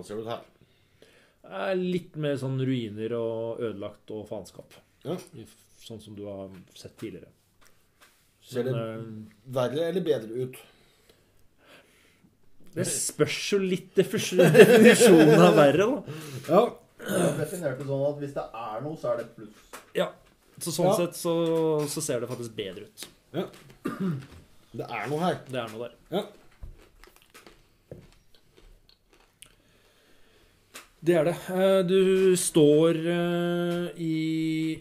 Hvordan ser det ut her? er litt mer sånn ruiner og ødelagt og faenskap. Ja. Sånn som du har sett tidligere. Ser det Men, verre eller bedre ut? eh, det spørs jo litt definisjonen av verre, da. Ja. Jeg har definert det sånn at hvis det er noe, så er det pluss. Ja. Så sånn Ja. sett så, så ser det faktisk bedre ut. Det er noe her. Det er noe der. Ja. Det er det. Eh, Du står eh, i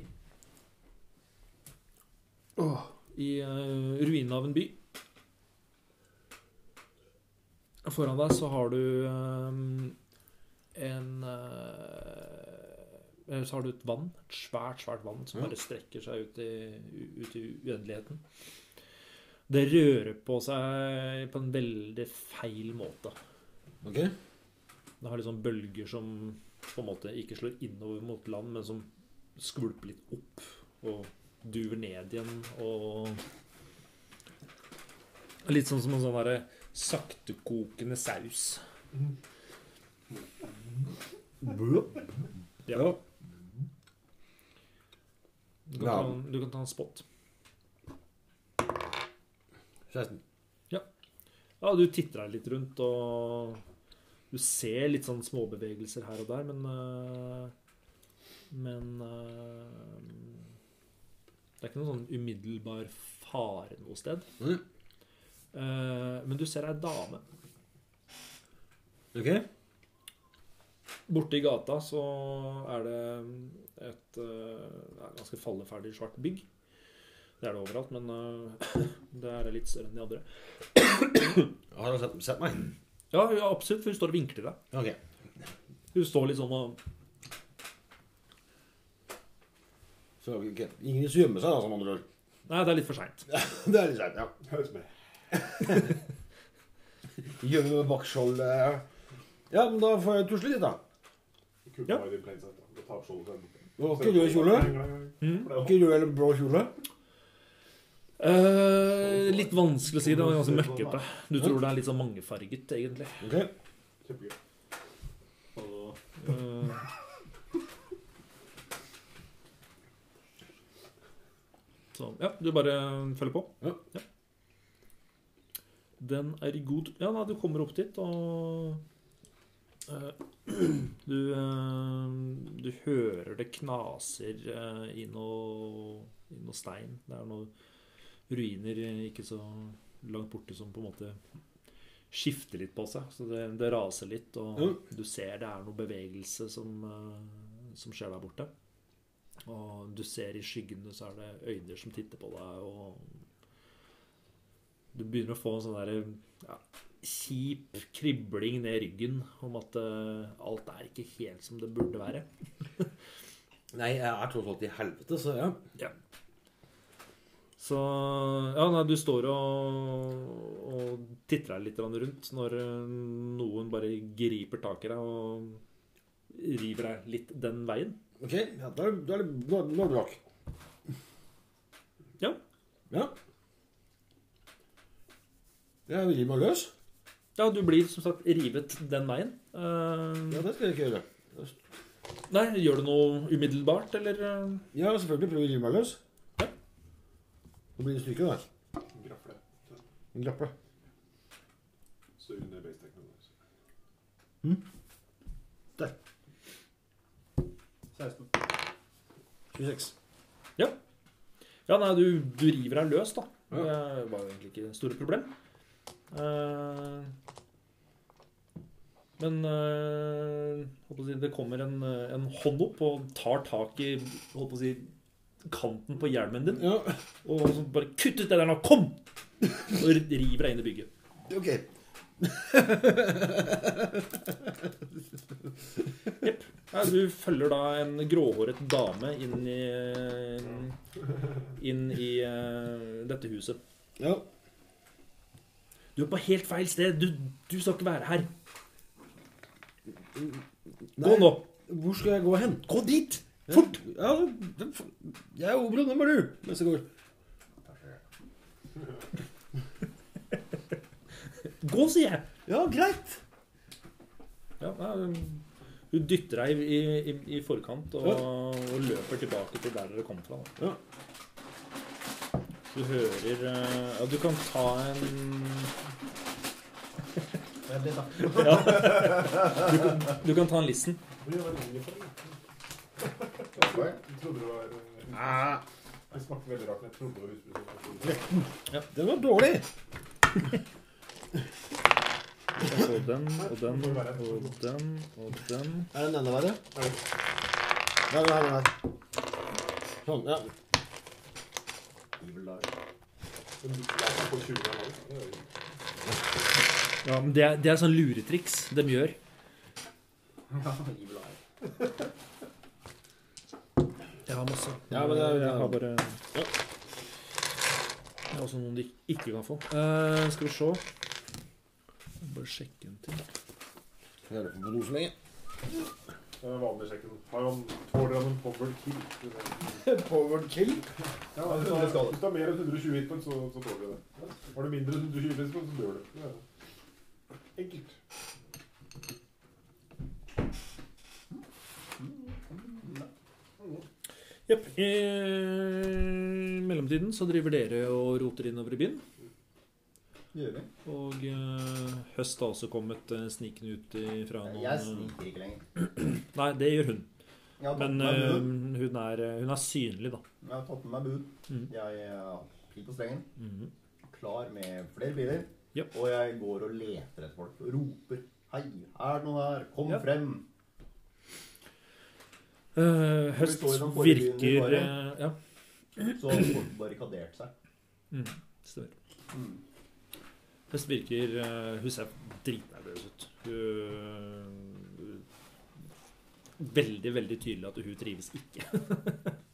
Åh, I ruinene ruinen av en by. Foran deg så har du eh, en eh, Så har du et vann. Et svært, svært vann som bare strekker seg ut i, ut i uendeligheten. Det rører på seg på en veldig feil måte. Ok. Det har liksom bølger som på en måte ikke slår innover mot land, men som skvulper litt opp og duver ned igjen. Og Litt sånn som en sånn derre saktekokende saus. Ja. Du kan, ta, en- du kan ta en spot. 16. Ja, du titter deg litt rundt, og du ser litt sånn småbevegelser her og der, men øh, Men øh, Det er ikke noen sånn umiddelbar fare noe sted. Mm. Eh, men du ser ei dame. Ok. Borte i gata så er det et det er ganske falleferdig svart bygg. Det er det overalt, men det er litt større enn de andre. Har du sett, sett meg? Ja, absolutt, for hun står og vinker til deg. Ok. Hun står litt sånn og Så ok. ingen som gjemmer seg, da, som andre ord. Nei, det er litt for seint. Det er litt seint, ja. Høres med. Gjemme med bakskjoldet. Ja, men da får jeg tusle litt, da. Ja. ikke du i kjole? Mm. Ikke rød eller blå kjole? Eh, litt vanskelig å si. Det var ganske møkkete. Du tror det er litt sånn mangefarget, egentlig. Okay. Kjempegøy. Eh, så ja, du bare følger på. Ja. Den er god Ja, nei, du kommer opp dit, og eh, du, eh, du hører det knaser eh, i noe, i noe stein. Det er noen ruiner ikke så langt borte som på en måte skifter litt på seg. Så det, det raser litt, og mm. du ser det er noe bevegelse som, eh, som skjer der borte. Og du ser i skyggene så er det øyne som titter på deg, og du begynner å få en sånn der ja, kjip kribling ned ryggen om at uh, alt er ikke helt som det burde være. Nei, jeg er tross alt i helvete, så ja. ja. Så ja, nei, du står og, og titter deg litt rundt når eh, noen bare griper tak i deg og river deg litt den veien. Ok, ja, da da er det nå nå er det brak. Ja. Ja. Jeg river meg løs. Ja, du blir som sagt rivet den veien. Uh, Ja, det skal jeg ikke gjøre. Nei, gjør du noe umiddelbart, eller? eh? Ja, selvfølgelig prøver å rive meg løs. Ja. Nå blir det stykker da. Grafle. En grafle. Så under base technology. Der. 16. 26. Ja, nei, du, du river deg løs, da. Ja. Det var jo egentlig ikke det store problem. Eh, men eh, si, det kommer en, en hånd opp og tar tak i holdt på å si, kanten på hjelmen din. Ja, Og så bare 'Kutt ut det der nå! Kom!' Og river deg inn i bygget. ok. Ja, du følger da en gråhåret dame inn i Inn i uh, dette huset. Ja. Du er på helt feil sted. Du, du skal ikke være her. Gå nå. Hvor skal jeg gå hen? Gå dit! Fort! Ja, jeg er oberon, hvem er du? Mens det går. Gå, sier jeg. Ja, greit. Ja, hun dytter deg i, i, i forkant og, og løper tilbake til der dere kom fra. Da. Ja. Du hører eh, Ja, du kan ta en. Ja. Du, kan- du kan ta en listen. Oi. Jeg trodde det var Ah, Det smakte veldig rart, men jeg trodde det var husbruk. den var dårlig. Og den og den og den og den. Er den enda verre? Nei. Ja, den her, den her. Sånn, ja. Evil Eye. Men du på 20 år nå. Det er Ja, men det er, det er sånn luretriks de gjør. Ja, Evil Eye. Jeg har masse. Ja, men det er- jeg har bare Ja. Det er også noen de ikke kan få. Eh, skal vi se. Bare sjekke en ting. Skal jeg lurer på noe så lenge? Det vanlig sjekken. Har han tåler han en powered kill? Powered kill? Ja, Ja, hvis det du har- mer enn 120 hitpoints, så, så tåler du det. Har du mindre enn 120 hitpoints, så dør du. Det. Enkelt. Jepp. I mellomtiden så driver dere og roter innover i byen. Gjør vi? Og eh, Høst har også kommet uh, snikende ut fra noen Jeg eh, sniker ikke lenger. Nei, det gjør hun. Jeg har tatt Men med meg eh, bud. hun, er, eh, hun er synlig, da. Jeg har tatt med meg bud. Mhm. Jeg er pil på strengen, Mhm. klar med flere biler. Japp. Og jeg går og leter etter folk. Og roper. Hei, er det noen her? Kom Ja. frem. Eh, høst virker bare, eh, Ja, Så har folk barrikadert seg. mm, stemmer. Mm. Høst virker uh, Hun ser dritnervøs ut. Hun Veldig, veldig tydelig at hun trives ikke.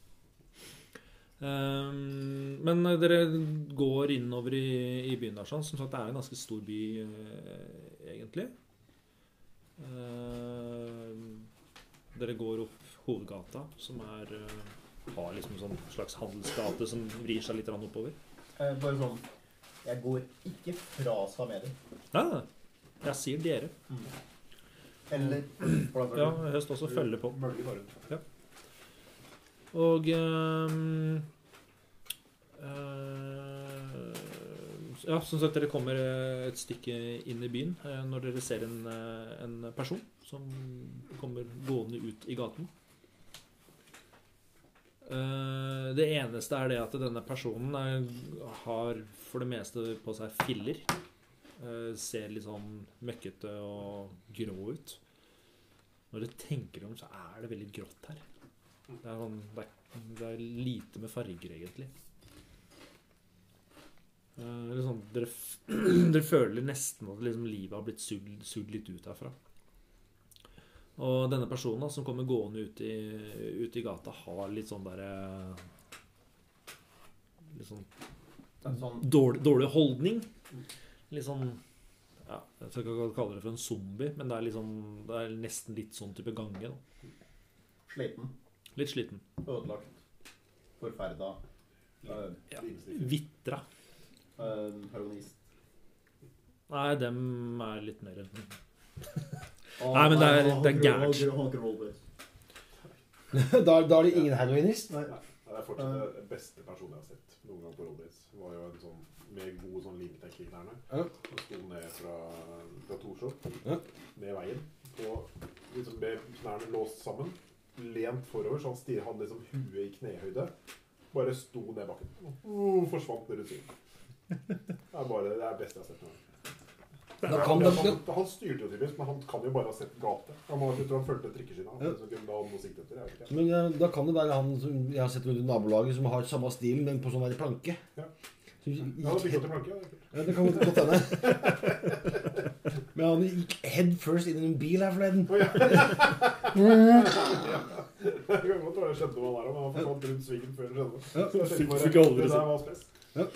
Um, men dere går innover i, i byen der, sånn. Som sagt, det er en ganske stor by, uh, egentlig. Dere går opp hovedgata, som er eh, har liksom en sånn slags handelsgate som vrir seg litt grann oppover. Eh, bare sånn Jeg går ikke fra Samedia. Nei, nei. Jeg sier dere. Eller for den Ja, skyld. Høst også følger på. Mølger bare rundt. Og ehm, Ja, som sagt, dere kommer eh, et stykke inn i byen eh, når dere ser en, eh, en person som kommer gående ut i gaten. Det eneste er det at denne personen er, har for det meste på seg filler. Ser litt sånn møkkete og grå ut. Når dere tenker om, så er det veldig grått her. Det er, sånn, det, er, det er lite med farger, egentlig. Eh, eller sånn, dere, dere føler nesten at liksom livet har blitt sugd, sugd litt ut herfra. Og denne personen da, som kommer gående ut i, ut i gata, har litt sånn derre Litt sånn sånn dårlig, dårlig holdning. Litt sånn ja, Jeg skal ikke kalle det for en zombie, men det er, liksom, det er nesten litt sånn type gange. Da. sliten, Litt sliten. ødelagt, forferda, Ja. Vitra. Heroinist. Nei, dem er litt mer Nei, men det er- han- det er han- gærent. han- han- han- da, da er det ingen heroinist? Nei. Nei, det er fortsatt den beste personen jeg har sett noen gang på Rolldays. Var jo en sånn med god sånn knærne. Ja. Og sto ned fra, fra Torshov, Ja. ned veien, og liksom med knærne låst sammen, lent forover, så han stirret hadde liksom huet i knehøyde. Bare sto ned bakken. Og forsvant ned i syn. Det er bare det er beste jeg har sett. noen gang. Det- han, han styrte jo tydeligvis, men han kan jo bare ha sett gate. Han, må, jeg tror han fulgte trikkeskinna. Ja. Ja. Noe. Men eh, da kan det være han som jeg har sett rundt i nabolaget, som har samme stil, men på sånn der planke. Ja. Ja, gikk planke, ja, det er ja, det kan godt hende. Men han gikk head first inn i en bil her forleden. Oh, ja. Det kan godt være jeg skjønte hva han er, men han forsvant rundt svingen før. Ja. Så Fikk aldri det der var spes. Ja.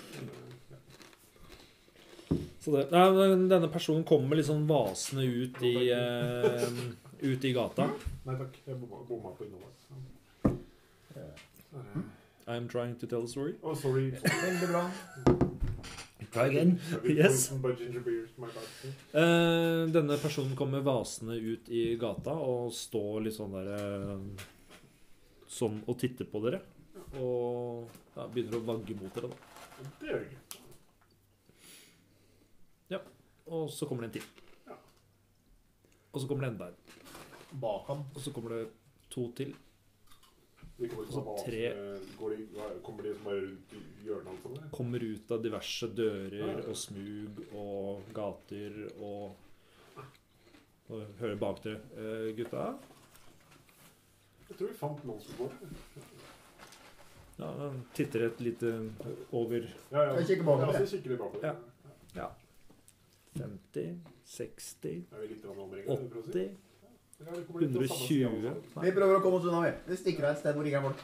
Så det, nei, denne personen kommer litt sånn vasende ut i, uh, ut i gata. Nei takk, jeg bomma, på innholdet. Eh, I'm trying to tell a story. Oh, sorry. Veldig bra. Try again. Yes. Eh, denne personen kommer vasende ut i gata og står litt sånn der uh, Sånn og titter på dere. Og ja, begynner å vagge mot dere, da. Det er jeg. Og så kommer det en til. Ja. Og så kommer det enda en. Bak ham. Og så kommer det to til. De kommer å Så tre. går de, Kommer de som er rundt i hjørnet alt sånn? Kommer ut av diverse dører Ja. og smug og gater og Og hører bak dere. Eh, gutta? Jeg tror vi fant noen som går. Ja, han titter et lite over Ja, ja. Jeg kikker bakover, Ja, så kikker vi bakover. Ja. 50, 60, Er vi litt grann omringet? er det det du prøver å si? 80 Ja, vi kommer litt til samme 120 sted. Vi prøver å komme oss unna, vi. Vi stikker av et sted hvor ingen er folk.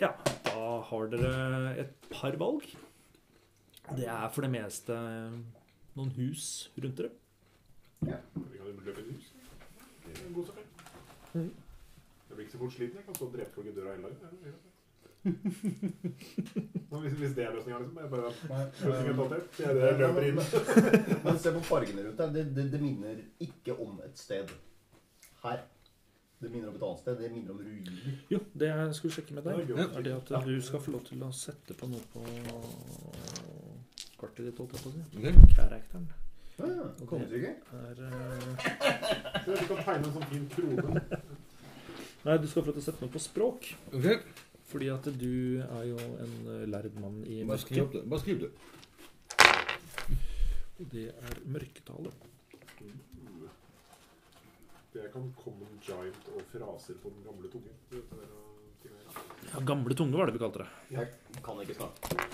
Ja, da har dere et par valg. Det er for det meste noen hus rundt dere. Ja. Vi kan jo løpe et hus. Det er en god sak. det. Jeg blir ikke så fort sliten. Jeg kan stå og drepe folk i døra hele dagen. Hvis, hvis det er løsninga, liksom. Jeg bare løsningen. Det er det jeg løper inn. Men se på fargene rundt der. Det, det, det minner ikke om et sted. Her. Det minner om et annet sted. Det minner om ruiner. Jo, det jeg skulle sjekke med deg, ja. er det at du skal få lov til å sette på noe på kartet ditt, holdt jeg på å si. Ja, ja. Kongetrykket. eh, Så Du kan tegne en sånn fin krone. Nei, du skal få lov til å sette noe på språk. Ok, Fordi at du er jo en eh, lærd mann i Bare skriv opp mørket. det. Bare skriv det. Og det er mørketale. Det kan common giant og fraser på den gamle tunge. Det vet dere, ting her. Ja, gamle tunge var det vi kalte det. Jeg kan ikke snakke.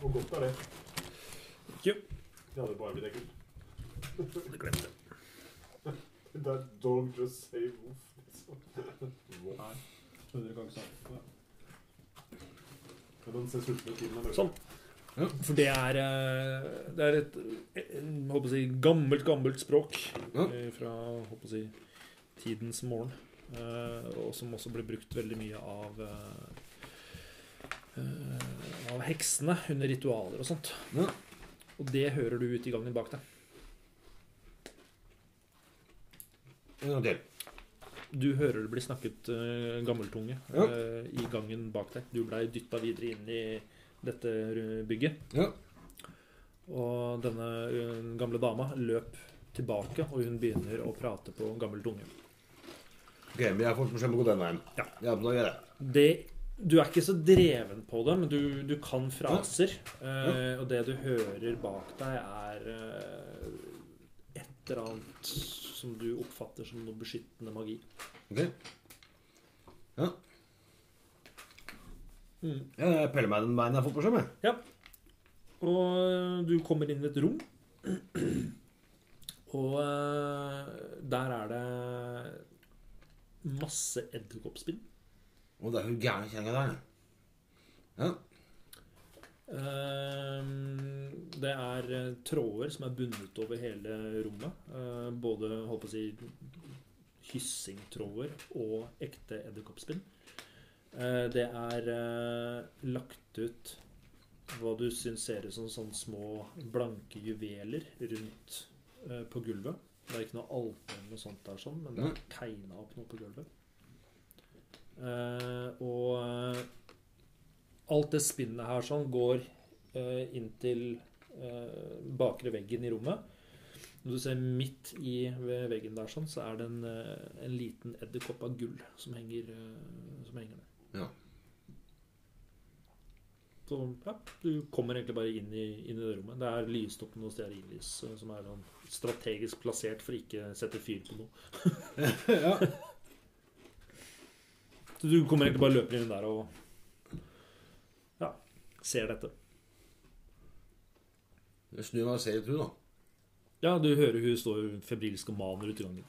Og godt er det. Jo. Det hadde bare blitt ekkelt. Det glemte jeg. That dog just say woof. liksom. Wow. Skjønner kan ikke snakke. Men den ser sulten ut i den. Sånn. For det er, eh, det er et eh, jeg håper å si, gammelt, gammelt språk Ja. eh, fra håper si, tidens morgen. eh, Og som også ble brukt veldig mye av eh, eh, av heksene under ritualer og sånt. Ja. Og det hører du ute i gangen bak deg. En gang til. Du hører det blir snakket uh, gammeltunge Ja. eh, i gangen bak deg. Du blei dytta videre inn i dette bygget. Ja. Og denne uh, gamle dama løp tilbake, og hun begynner å prate på gammel tunge. Ok, men jeg får beskjed om å gå den veien. Ja. Ja, da gjør jeg det. Det, du er ikke så dreven på det, men du, du kan fraser. Og det du hører bak deg, er eller annet som du oppfatter som noe beskyttende magi. Ok. Ja. Mm. Ja, jeg peller meg den veien jeg får beskjed Ja. Og du kommer inn i et rom. Og eh, der er det masse edderkoppspinn. Og det er hun gærne kjerringa der. Ja. Eh, Det er eh, tråder som er bundet over hele rommet. Eh, Både holdt på å si hyssingtråder og ekte edderkoppspinn. Eh, Det er eh, lagt ut hva du syns ser ut som sånne små blanke juveler rundt eh, på gulvet. Det er ikke noe alter eller noe sånt der, sånn, men det er tegna opp noe på gulvet. Og alt det spinnet her sånn går eh, inn til eh, bakre veggen i rommet. Når du ser midt i veggen der sånn, så er det en, eh, en liten edderkopp av gull som henger, eh, som henger der. Ja. Så ja, du kommer egentlig bare inn i, inn i det rommet. Det er lyst opp med noe stearinlys eh, som er sånn strategisk plassert for ikke å sette fyr på noe. ja. Så du kommer egentlig bare løper inn der og ser dette. Jeg snur meg og ser litt hun, da. Ja, du hører hun står febrilsk og maner ute i gangen.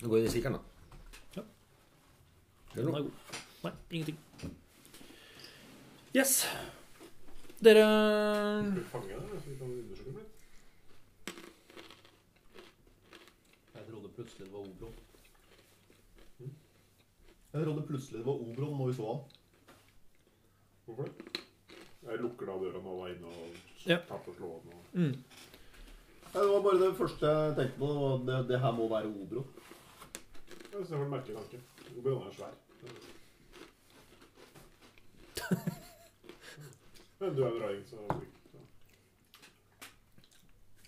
Jeg går inn i stikkeren, da. Ja. Gjør Den er god. Nei, ingenting. Yes. Dere? Jeg trodde plutselig det var Obron. Jeg trodde plutselig det var Obron når vi så ham. Hvorfor det? Jeg lukker da døra når han var inne og Ja. Tatt og slå den og Mm. Det var bare det første jeg tenkte på. og Det, det her må være Obro. Jeg synes det var en merkelig tanke. Oberon er svær. Men du er en raring, så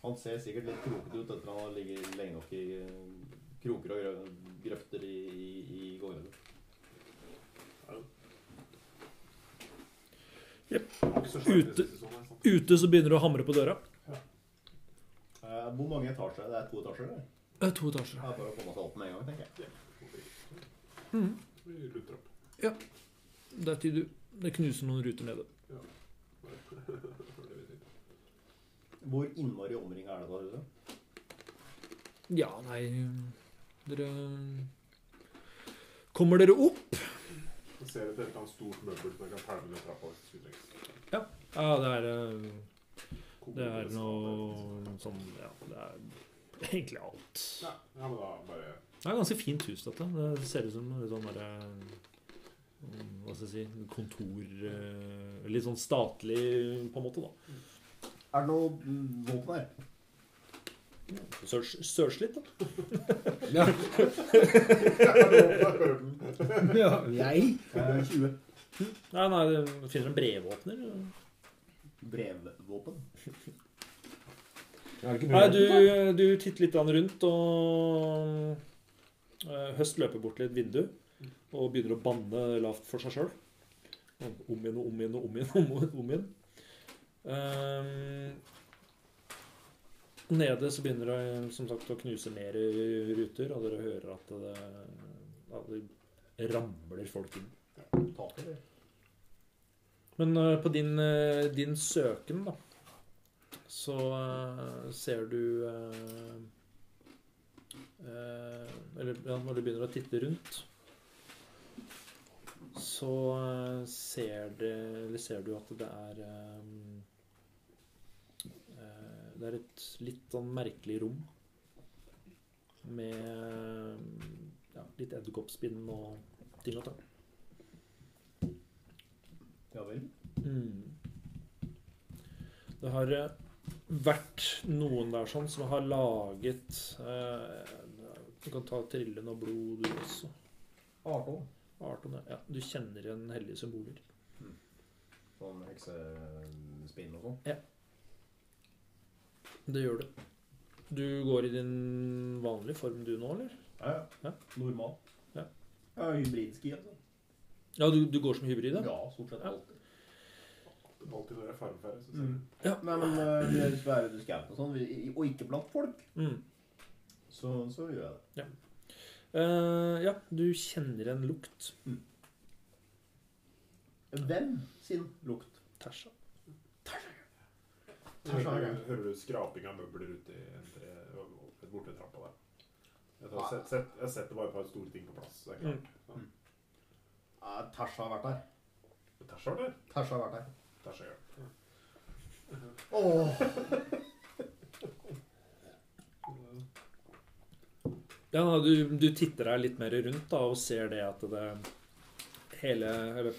Han ser sikkert litt krokete ut etter han har ligget lenge nok i kroker og grøfter i, i, i gården. I Ute-. Ute så begynner du å hamre på døra. Eh, hvor mange etasjer? Det er to etasjer? eller? Det er to etasjer. Det er bare å komme seg opp med en gang, tenker jeg. Mm. Ja. Det er til du Det knuser noen ruter nede. Sier. Hvor innmari omringa er det da? huset? Ja, nei Dere Kommer dere opp? Jeg ser et eller annet stort møbel som jeg kan pælme ned trappa hvis det skulle trengs. Ja, det er eh, Det er noe sånn Ja, det er egentlig alt. Ja, ja, men da bare Det er et ganske fint hus, dette. Det ser ut som litt sånn derre Hva skal jeg si Kontor eh, Litt sånn statlig, på en måte, da. Er det noe mm, våpen her? Sørs- litt, da. Ja. ja, jeg? Eh, 20. Nei, nei, det finner en brevåpner. Brevvåpen. Nei, du, du titter litt rundt, og eh, Høst løper bort til et vindu og begynner å banne lavt for seg sjøl. Om igjen og om igjen og om igjen. Om, om igjen. Ehm, nede så begynner det som sagt å knuse mer ruter, og dere hører at det, at det ramler folk inn. Men eh, på din, eh, din søken, da, så eh, ser du Eller når du begynner å titte rundt, så ser, det, eller ser du at det er Det er et litt sånn merkelig rom med ja, litt edderkoppspinn og ting og tang. Ja vel. Mm. Det har eh, vært noen der sånn som har laget eh, Du kan ta trillen og blod, du også. Arton. Arton, ja. Du kjenner igjen hellige symboler. Sånn heksespinn og sånn. Det gjør du. Du går i din vanlige form du nå, eller? Ja, ja. Ja. Normal. Ja. ja hybridski, altså. Ja, du, du går som hybrid, Ja, da? stort sett Ja. alltid. alltid når det er farmferde. Så ser Mm. Ja. Nei, men uh, vi er være du scout og sånn, og ikke blant folk, Mm. så, så gjør jeg det. Eh, ja, du kjenner en lukt. Hvem sin lukt? Tæsja. Hører, hører du skraping av møbler ute i entre, borte trappa der. Jeg har sett, sett, jeg har sett det bare et par store ting på plass. Det er klart. Ja. Ja, Tasha har vært der. Tasha vært der. Tasha har vært der. Tasha, ja. Åh. Ja, da, du, du titter deg litt mer rundt da, og ser det at det hele eller,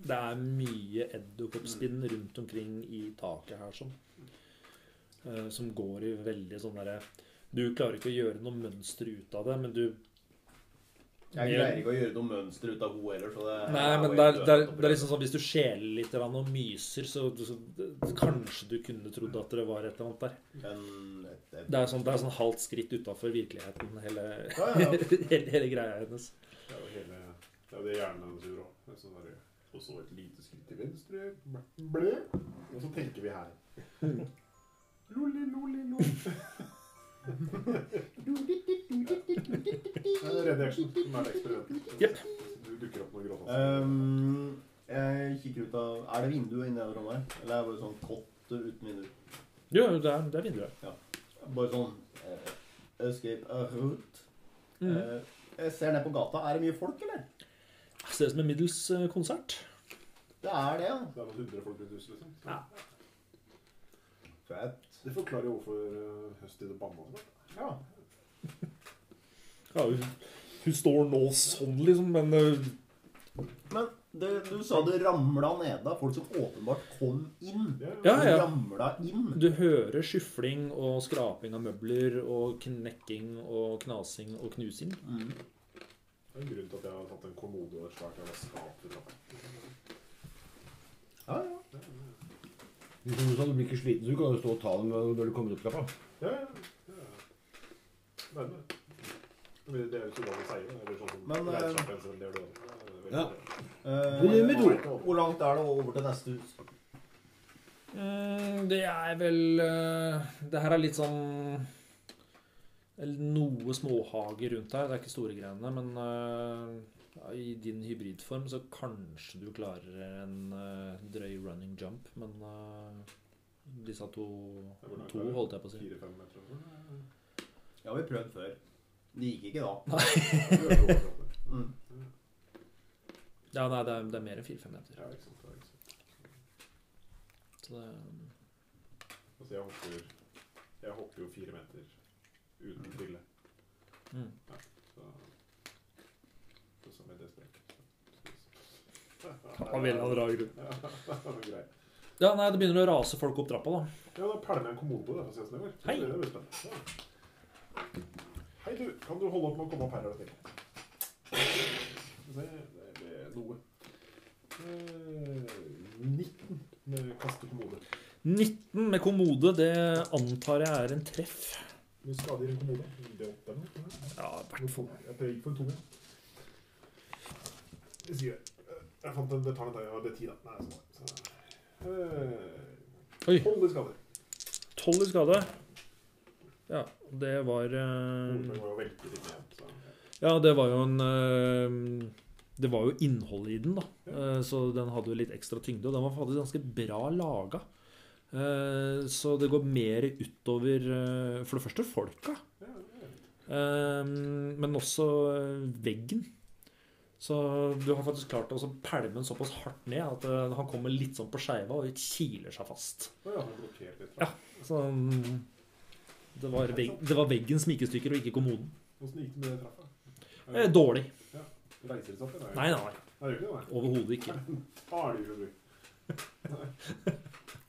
Det er mye edderkoppspinn rundt omkring i taket her sånn. eh, Som går i veldig sånn derre Du klarer ikke å gjøre noe mønster ut av det, men du Jeg greier ikke å gjøre noe mønster ut av henne heller, så det Nei, men det er, det, er, det er liksom sånn hvis du skjeler litt og myser, så, så kanskje du kunne trodd at det var et eller annet der. Men, det, et, Det er sånn, det er sånn halvt skritt utafor virkeligheten, hele, Ja, ja. hele, hele greia hennes. Det er jo hele Det er det hjernen hennes gjør òg. Og så et lite skritt til venstre. Ble. Og så tenker vi her. Lolli, lolli, lolli. Det er Red Action som er det eksperimentet. Jep. Du dukker opp noen gråtassen um, Jeg kikker ut av Er det vindu inni det rommet her? Eller er det bare sånn kott uten vindu? Jo, det er, det er vinduet. Bare sånn eh, Escape a route. Mm. Eh, jeg ser ned på gata. Er det mye folk, eller? Ut som en middels eh, konsert. Det er det, ja. Det er noen hundre folk rundt huset, liksom. Ja. Fett. Det forklarer jo hvorfor uh, høsttid og banne og sånn. Ja. Ja, hun, hun står nå sånn, liksom, men eh, Men det, du sa det ramla ned av folk som åpenbart kom inn. Ja, Ja, ja. Ramla inn. Du hører skyfling og skraping av møbler og knekking og knasing og knusing. Mm. Det er en grunn til at jeg har tatt en kommode og et svært jævla skap til trappa. Ja, ja. Hvis du sa du blir ikke sliten, så du kan jo stå og ta dem når du kommer opp trappa. Ja, ja. ja. Men, men det er jo ikke bra å si det. Eller sånn som Men, eh, det gjør du også. Det er veldig Ja. bra. Eh, Nummer to. Hvor langt er det over til neste hus? Mm, det er vel eh, Det her er litt sånn eller Noe småhage rundt her. Det er ikke store greiene, men uh, i din hybridform så kanskje du klarer en uh, drøy running jump, men uh, disse to, to holdt jeg på å si. Fire-fem meter. og Ja, vi har prøvd før. Det gikk ikke da. Overalt. Mm. Ja, nei, det er, det er mer enn fire-fem meter. Ja, ikke sant. det er ikke sant. Så det, Altså, jeg hopper, jeg hopper jo fire meter uten trille. mm. Så det som er det sprek. Han eller annen rar grunn. Ja. Ja, nei, det begynner å rase folk opp trappa, da. Ja, da pælmer jeg en kommode på det. for å se hvordan det går. Hei. Det blir spennende. Ja. Hei, du. Kan du holde opp med å komme opp her? Det, Det ble noe. Eh, 19 med kaste kommode. 19 med kommode, det antar jeg er en treff. Mye skader i en kommode? Ja, i hvert fall. Jeg tror jeg gikk for tunge. Jeg sier. Jeg fant en, detalj der det er ti da. Nei, sånn. Så, eh, Oi. Tolv i skade. Tolv i skade. Ja, det var eh. Så. Ja, det var jo en eh, Det var jo innholdet i den, da. Eh, Så den hadde jo litt ekstra tyngde. Og den var faktisk ganske bra laga. Eh, Så det går mer utover eh, For det første folka. Ja, ja. Eh, Men også veggen. Så du har faktisk klart å så pælme den såpass hardt ned at han kommer litt sånn på skeiva og kiler seg fast. Ja. Ja. Så mm, det var, vegg, det var veggens smikestykker og ikke kommoden. Åssen gikk det med trappa? Eh, dårlig. Reiser det seg opp? Nei, nei, nei. Nei, nei. Overhodet ikke. Har de jo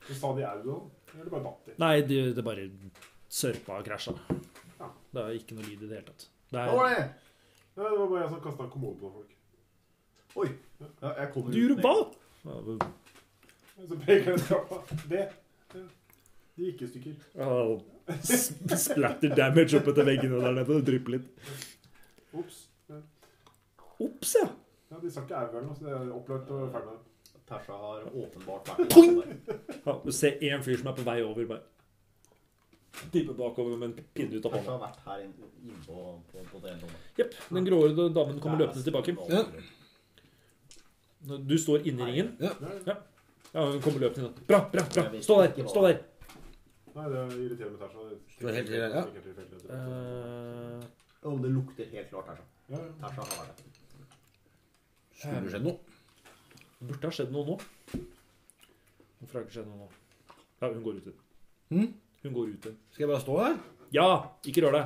du. Sa det i da? Eller bare datt i? Nei, det, det bare sørpa og krasja. Ja. Det er ikke noe lyd i det hele tatt. Det Hva var er, det? Ja, det var bare jeg som kastet en kommode på folk. Oi. Ja, jeg kommer du gjorde hva? Ja, Så peker jeg trappa. Det. det. De gikk i stykker. ja, s- Splatter damage opp etter veggene der nede. Det drypper litt. Ops. Ja. Ops, ja. Ja, de sa ikke au eller noe, så det er opplagt og ferdig med det. Persa har åpenbart vært der. ja. Du ser én fyr som er på vei over. Bare tipper bakover med en pinne ut av Persa hånda. har vært her inne på, på, på det rommet. Jepp. Den gråhårede damen kommer løpende tilbake. Ja. Du står inni ringen. Ja. Ja, hun kommer løpende inn. Bra, bra, bra. Stå der. Stå der. Nei, det er irriterende med Tersa. Det var helt tilfeldig, ja. Helt tilfeldig. Eh, Jo, det lukter helt klart Tersa. Ja, ja. Persa har vært der. Skulle det skjedd noe? Det burde ha skjedd noe nå. Hvorfor har det ikke skjedd noe nå? Ja, hun går ut igjen. Hm? Hun går ut igjen. Skal jeg bare stå her? Ja! Ikke rør deg.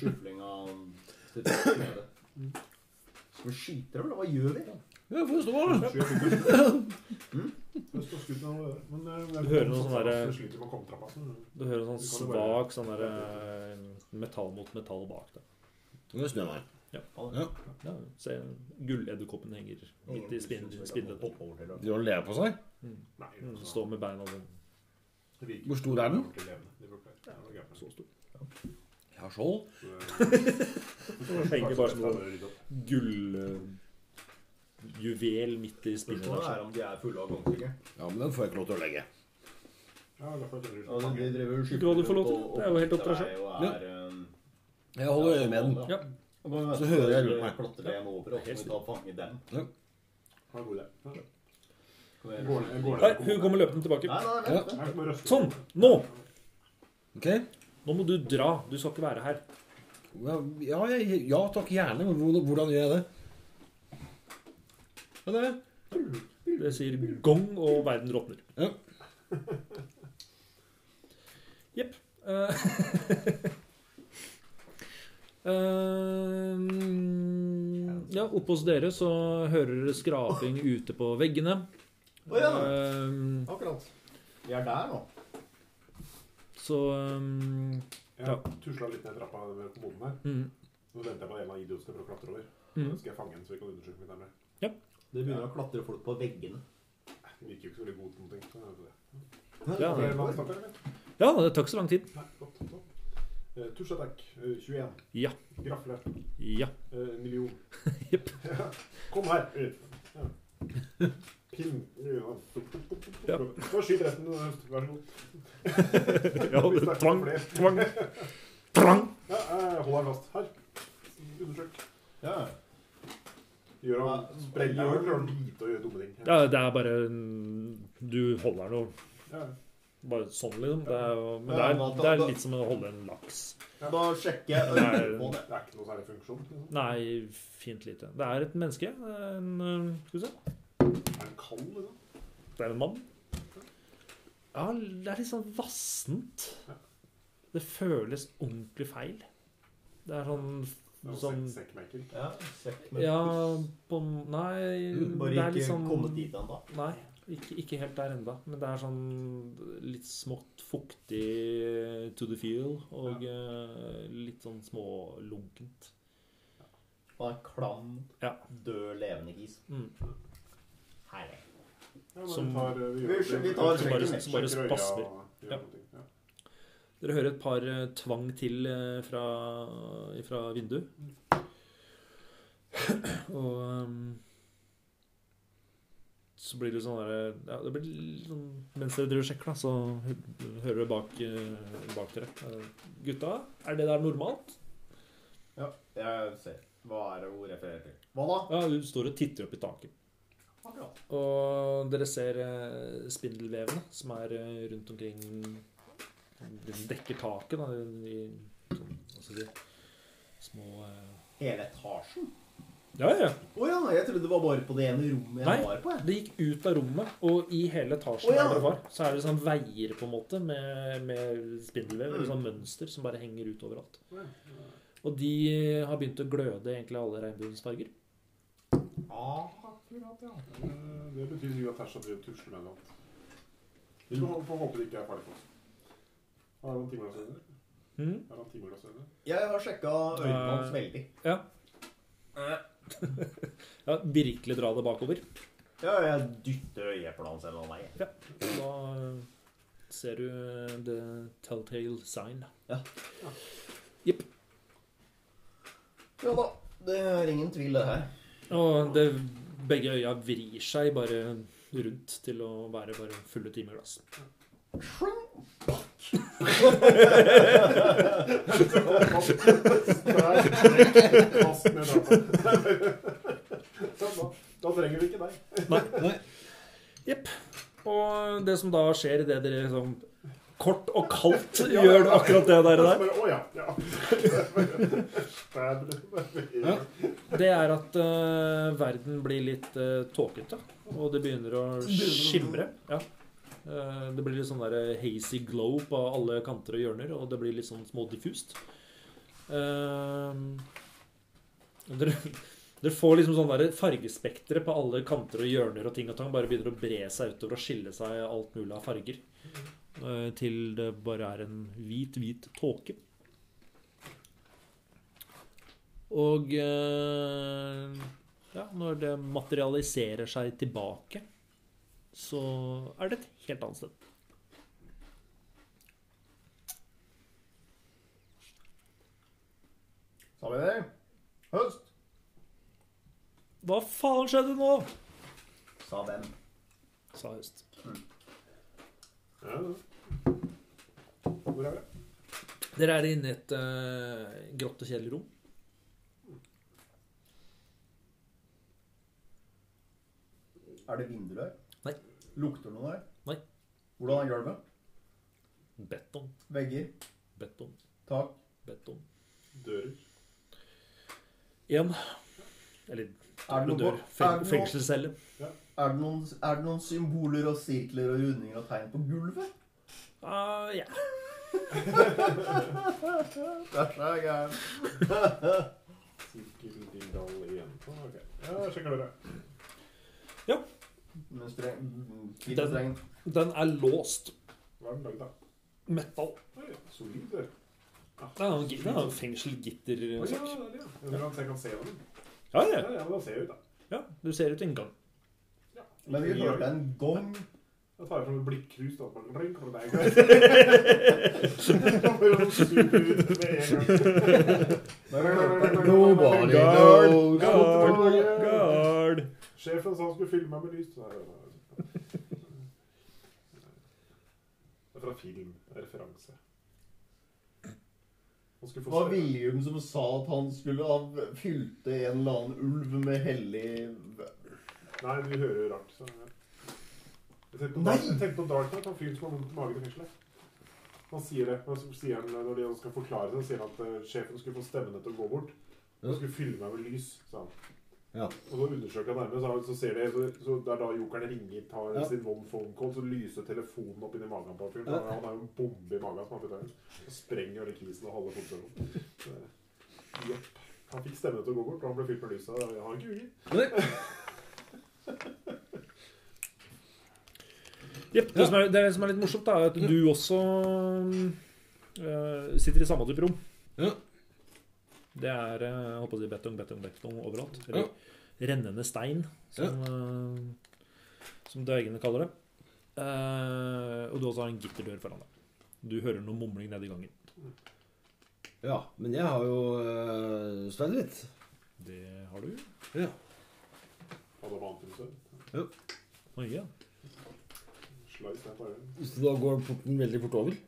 Skyfling av. Skal vi skyte dem, eller hva gjør vi? Ja, får stå her. Det det. Men eh, Du hører noe sånn derre- Du hører noe sånn svak sånn der, eh, metall mot metall bak deg. Snur jeg meg. Ja, se, Gulledderkoppen henger midt i spinn- spinnet. De le på seg. Nei, Mm, altså, Står med beina sånn. Hvor stor er den? ja. Så stor. Jeg har skjold. Så, eh, Henger bare som Kanskje sånn gulljuvel midt i spinnet Spørsmålet er om de er fulle av gangstikker. Ja, men den får jeg ikke lov til å legge. Ja, Ja, de, driver og til det. Er jo helt opp til deg um, Jeg holder øye med den. Ja. Og Så hører jeg rundt meg. på Klatre en over, og så må vi ta og fange dem. Ja, god idé. Ned- jeg går ned Nei, hun kommer løpende tilbake. Nei. Sånn! Nå! Ok? Nå må du dra. Du skal ikke være her. Ja, ja, jeg, ja takk, gjerne. Men hvordan, hvordan gjør jeg det? Ja, det er. Det sier gong, og verden råtner. Ja. Jepp. Eh, Eh, ja, oppe hos dere så hører dere skraping ute på veggene. Å ja. Uh, Akkurat. Vi er der nå. så um, Jeg Ja. tusla litt ned trappa ved kommoden her. mm, Nå venter jeg på en av idiotene for å klatre over. mm. Så skal jeg fange en så vi kan undersøke litt nærmere. Det begynner å klatre folk på veggene. Det virker jo ikke så veldig god til noen ting. Ja, det- ja, det tar ikke så lang tid. Nei, godt, godt. Eh, Tusjatek, uh, 21. Ja. Grafle, Ja. Uh, million. Jepp. Kom her. Eh, Ja. Pinn. Ja. ja. skyt resten. Vær så god. ja tvang, tvang, tvang. Ja, eh, hold den fast. Her. Undersøk. Ja. Gjør han sprenger gjør han lite og gjør dumme ting. Ja, det er bare Du holder den og Ja. Bare sånn, liksom. Det er, jo- men det er, det er litt som å holde en laks. Da sjekker jeg på det. Det er ikke noe særlig funksjon. Liksom. Nei, fint lite. Det er et menneske. Det er En, øh, skal vi se. Er den kald, liksom? Det er en mann. Ja, det er litt sånn vassent. Det føles ordentlig feil. Det er sånn Det er Sånn sekk- Sekkmaker. Ja, sekk med Ja, på Nei, Bare det er ikke litt sånn kommet dit ennå. Nei, ikke, ikke helt der enda Men det er sånn litt smått fuktig to the feel, og ja. litt sånn smålunkent. Og en klam, Ja. død, levende gis. Mm. Herlig. Ja, Som- tar, eh, Vi- gjør- vi tar Så bare, sjekker bare spasmer. Ja. ja. Dere hører et par eh, tvang til eh, fra, fra vinduet. Og ehm, så blir det sånn der, ja, det blir sånn, Mens dere driver og sjekker, da, så hører dere bak, eh, bak dere. Eh, Gutta, er det der normalt? Ja, jeg ser. Hva er det hun refererer til? Hva da? Ja, du står og titter opp i taket. Akkurat. Og dere ser eh, spindelvevene som er rundt omkring De dekker taket, da, i sånn, hva skal jeg si, små Hele etasjen? Ja, ja. Oh, ja, jeg trodde det var bare på det ene rommet jeg Nei. var på. jeg. Det gikk ut av rommet, og i hele etasjen oh, ja. der det var, så er det sånn veier på en måte med, med spindelvev, mm. sånn mønster som bare henger ut overalt. Og de har begynt å gløde egentlig alle regnbuens farger. Ah, akkurat, ja. Eh, Det betyr sikkert at Tasha driver og tusler med noe. Vi får håpe det ikke er ferdig for oss. Har han timeglassøyne? Mhm. Har han timeglassøyne? Jeg har sjekka øynene hans Eh. veldig. Ja. Ja, virkelig dra det bakover. Ja, jeg dytter øyeeplet hans en eller annen. Ja. Da eh, ser du eh, the telltale sign. Ja da. Det er ingen tvil, det her. Og det, begge øya vrir seg bare rundt til å være bare fulle ned data. Sånn, da. Trenger vi ikke deg. Jepp. Og det som da skjer idet dere liksom kort og kaldt gjør akkurat det der, der, Å ja. Ja. det er at uh, verden blir litt uh, tåkete. Og det begynner å skimre. Ja. Eh, det blir litt sånn der hazy glow på alle kanter og hjørner, og det blir litt sånn små diffust. Eh, dere, dere får liksom sånn der fargespektre på alle kanter og hjørner og ting og tang. Bare begynner å bre seg utover og skille seg alt mulig av farger. Eh, til det bare er en hvit, hvit tåke. Og ja, når det materialiserer seg tilbake, så er det et helt annet sted. Sa vi det? Høst. Hva faen skjedde nå? Sa hvem? sa Høst. Mm. ja. Hvor er det? Dere er inne i et uh, grått og kjedelig rom. Er det vinduer der? Lukter noe der? Nei. Hvordan er gulvet? Beton, Vegger? beton, Tak? beton. Dører. Én. Eller Er det noe dør. Fengselscelle. er det. Er noen, er det noen symboler og sirkler og rundinger og tegn på gulvet? Uh, ja. Dette er gærent. Sirkeldildal igjen. Ok. Ja, jeg sjekker dere. Men streng... Fint Den- strengen. Den er låst. Hva er den lagd av? Metal. Oi, solid Ja. Det er en det er en fenselgitter. Oi, ja, det, ja. Jeg kan se den. Ja, Ja, ja. ja, da ser jeg ut, da. ja. Du ser ut en gang. Ja. Men vi hørte en gong. Da tar jeg fram et blikkrus, da. knows ring, er greit. Sjefen sa han skulle fylle meg med lys. Det er fra film. Er referanse. Det var William som sa at han skulle ha fylte en eller annen ulv med hellig Nei, du hører rart. Så. Jeg tenkte på, Nei! jeg tenkte på Dark Knight, han fyren som har vondt i magen i fengselet. Han sier det. men så sier han, når de skal forklare det, sier han at eh, sjefen skulle få stemmene til å gå bort. Han skulle fylle meg med lys, sa han. Ja. Og så undersøker jeg nærmere, så, så ser det, så, så det er da jokeren ringer, tar Ja. sin one phone call, så lyser telefonen opp inni magen på fyren. Ja. Han er jo en bombe i magen som har putter inn. Og sprenger hele kisen og halve fotsålen. Jepp. Han fikk stemmen til å gå bort, og han ble fylt med lys. Så jeg har ikke uger. Jepp. Det, som er- det som er litt morsomt, da, er at du også øh, sitter i samme type rom. Ja. Det er øh, jeg håper å si betong, betong, betong overalt. Eller rennende stein, som, øh, som dvergene kaller det. Eh, og du også har en gitterdør foran deg. Du hører noe mumling nede i gangen. Ja, men jeg har jo uh, mitt. Det har du. Ja. Hadde vant til Ja. Oi, ja. Så da går porten veldig fort over.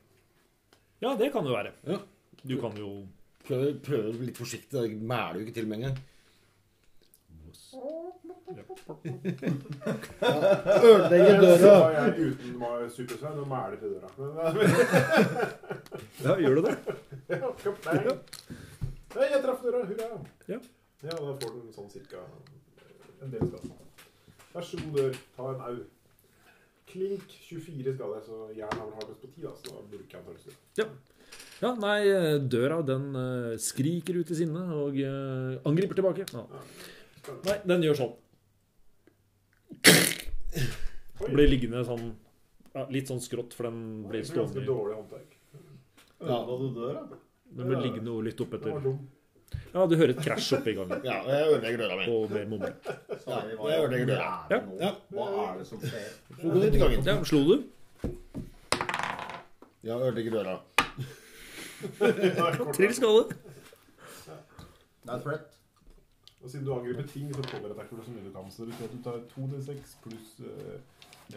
ja, det kan jo være. Ja. Du kan jo Prøver, prøver litt forsiktig. Jeg mæler jo ikke til med en gang. Ødelegger Så døra. var jeg uten supersvein og mæler til døra. Ja, gjør du det? ja. Nei, jeg traff døra. Hurra. Ja. Ja, da får du sånn cirka en del skade. Vær så god, dør. Ta en au. Klink 24 skader, så jern har vel hardest på 10, da, så da bruker jeg en tørreste. Ja, nei, eh, døra den eh, skriker ut i sinne og eh, angriper tilbake. Ja. Nei, den gjør sånn. Blir liggende sånn ja, Litt sånn skrått, for den det blir er ganske dårlig håndverk. Ja. du? Den blir liggende og litt oppetter. Ja, du hører et krasj oppe i gangen. Ja, jeg ødelegger døra mi. Og mumling. Sa vi jeg ødelegger døra. Ja. Hva er det som skjer? Slo du ut i gangen. Ja, slo du? Ja, ødelegger døra. Trill. Det er threat. Og siden du angriper ting, så påvirker det så mye du kan. Så det betyr at du tar 2D6 pluss eh,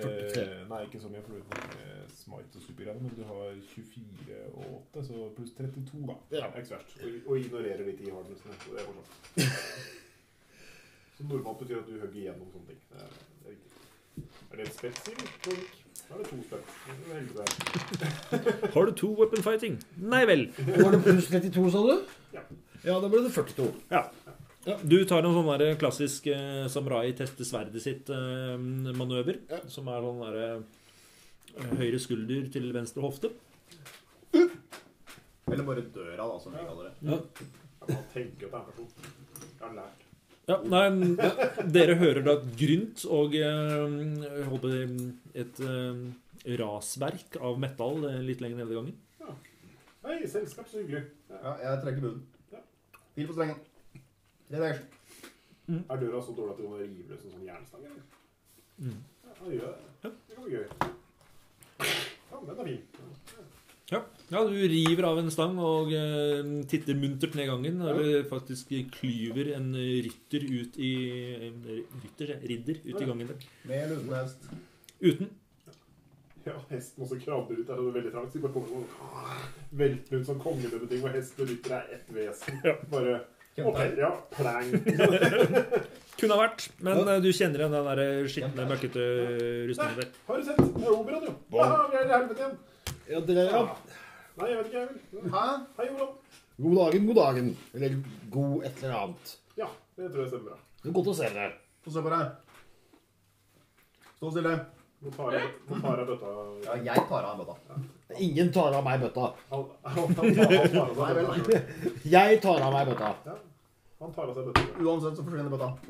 eh, Nei, ikke så mye, for du har smite og supergreier, men du har 24 og 8, så pluss 32, da. Det er ikke så verst. Og, og ignorerer litt i hardnessen. Så det er morsomt. Så normalt betyr at du hugger gjennom sånne ting. Det er, det er riktig. Er det en spetsil? Da er det to. Har du to weapon fighting? Nei vel. Var det pluss 32, sa du? Ja. Ja, da ble det 42. Ja. Du tar en sånn der klassisk eh, samurai teste sverdet sitt-manøver. Ja. Som er sånn derre eh, høyre skulder til venstre hofte. Eller bare døra, da, som vi kaller det. Ja. Ja, Man tenker at det er en person. Jeg har lært. Ja, nei, dere hører da et grynt og eh, jeg håper et eh, rasverk av metall eh, litt lenger nede i gangen. Hei, selskap, så hyggelig. Ja, jeg trekker bunnen. Ja. På strengen. Tre Mm. Er døra så dårlig at du må rive løs en sånn jernstang? eller? Mm. Ja, det gjør jeg det. Det kan bli gøy. Ja, den er fin. Ja, du river av en stang og eh, titter muntert ned gangen. Eller faktisk klyver en rytter ut i en Rytter, sier ridder ut i gangen der. Med eller uten hest. Uten. Ja, hesten også krabber ut der, og det er veldig trangt. Så de bare kommer og velter ut sånn kongemøte ting, hvor hest og rytter er ett vesen. Ja. Bare Okay, ja, plang. Kunne ha vært, men ja. du kjenner igjen den der skitne, møkkete rustningen der. Har du sett? Det er operaen, jo. Ja, vi er i helvete igjen. Ja, det er, ja. Nei, jeg vet ikke, jeg vil. Hæ? Hei, Olav. God dagen, god dagen. Eller god et eller annet. Ja, det tror jeg stemmer bra. Det er godt å se dere. Få se på deg. Stå stille. Nå tar jeg, nå tar jeg bøtta. Ja, jeg tar av bøtta. Ingen tar av meg bøtta. Han tar av Nei, bøtta. nei. Jeg tar av meg bøtta. Ja, han tar av seg bøtta. Uansett så forsvinner bøtta.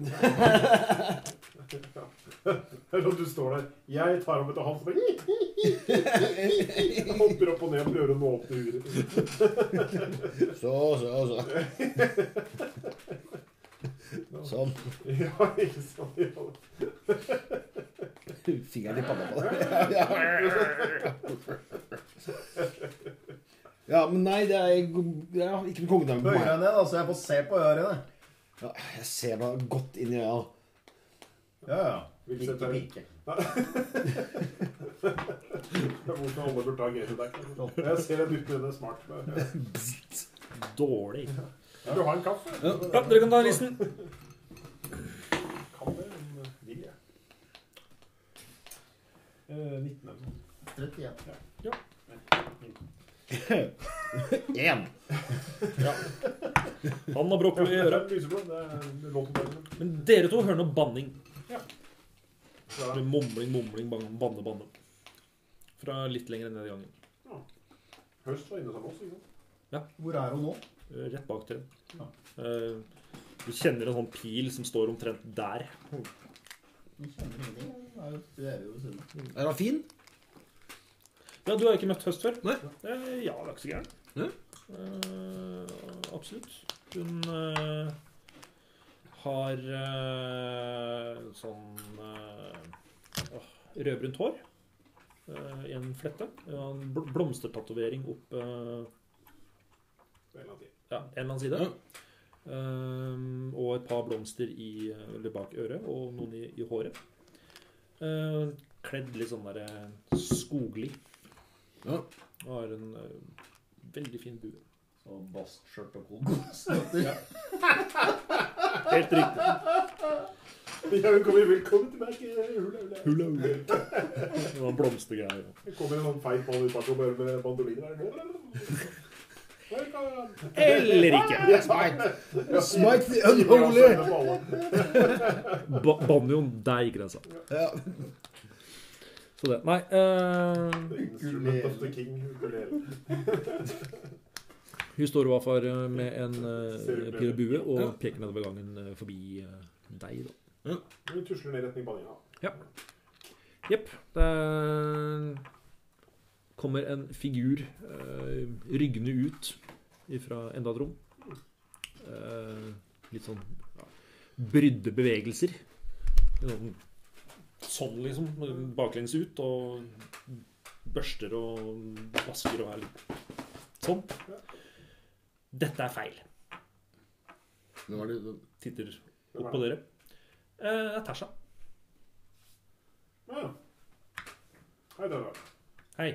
Eller er sånn du står der. Jeg tar av bøtta, han som bare hopper opp og ned og prøver å nå opp til huet. Så, så, så. Sånn. Ja, ikke sant? Ja. Fingeren i panna på det. Ja, men nei, det er ja, ikke noe kongedømme på Bøyer meg. deg ned, da, så jeg får se på ørene. Ja, jeg ser meg godt inn i øya. Ja, ja. Vil Ikke sette- pirke. Hvorfor alle burde ha deg. Jeg ser en ute, under er smart. Dårlig. Vil du ha en kaffe? Ja, dere kan ta listen. Kan det, men vil jeg. Eh, 19 eller noe. 31. Én. Han har brokkoli i øret. Men dere to hører noe banning. Ja. Mumling, mumling, banne, banne. Fra litt lenger ned i gangen. Høst var inne sammen oss, ikke sant? Hvor er hun nå? Eh, Rett bak til. Ja. Eh, Du kjenner en sånn pil som står omtrent der. Vi kjenner ingenting. Det er jo- er jo ved siden av. Er han fin? Ja, du har ikke møtt Høst før? Nei. Eh, ja, det er ikke så gærent. Nei. Eh, absolutt. Hun eh, har eh, sånn eh, rødbrunt hår eh, i en flette. Ja, en bl blomstertatovering opp eh, er en av ja, en eller annen side. Um, og et par blomster i, eller bak øret, og noen i, i håret. Uh, kledd litt sånn der skoglig. Ja. Og har en eh, veldig fin bue. Og bastskjørt og kokosnøtter. Helt riktig. Ja, velkommen tilbake. Hula, hula. Hula, hula. Det var blomstergreier. Det kommer en sånn feit mann ut bak og bare med bandoliner her. Velkommen. Eller ikke. Smite, smite the unholy! Ba banjoen, der gikk grensa. Ja. Så det. Nei eh, ukulele. Hun står i hvert fall eh, med en uh, pil og bue og peker nedover gangen forbi deg, da. Hun tusler ned i retning banninga. Jepp. Det kommer en figur uh, ryggende ut fra enda et rom. Uh, litt sånn ja, brydde bevegelser. Sånn, sånn liksom. Baklengs ut og børster og vasker og er litt sånn. Dette er feil. Hvem er det? Titter opp på dere. Eh, det er Tasha. Ja. Hei, Dara. Hei.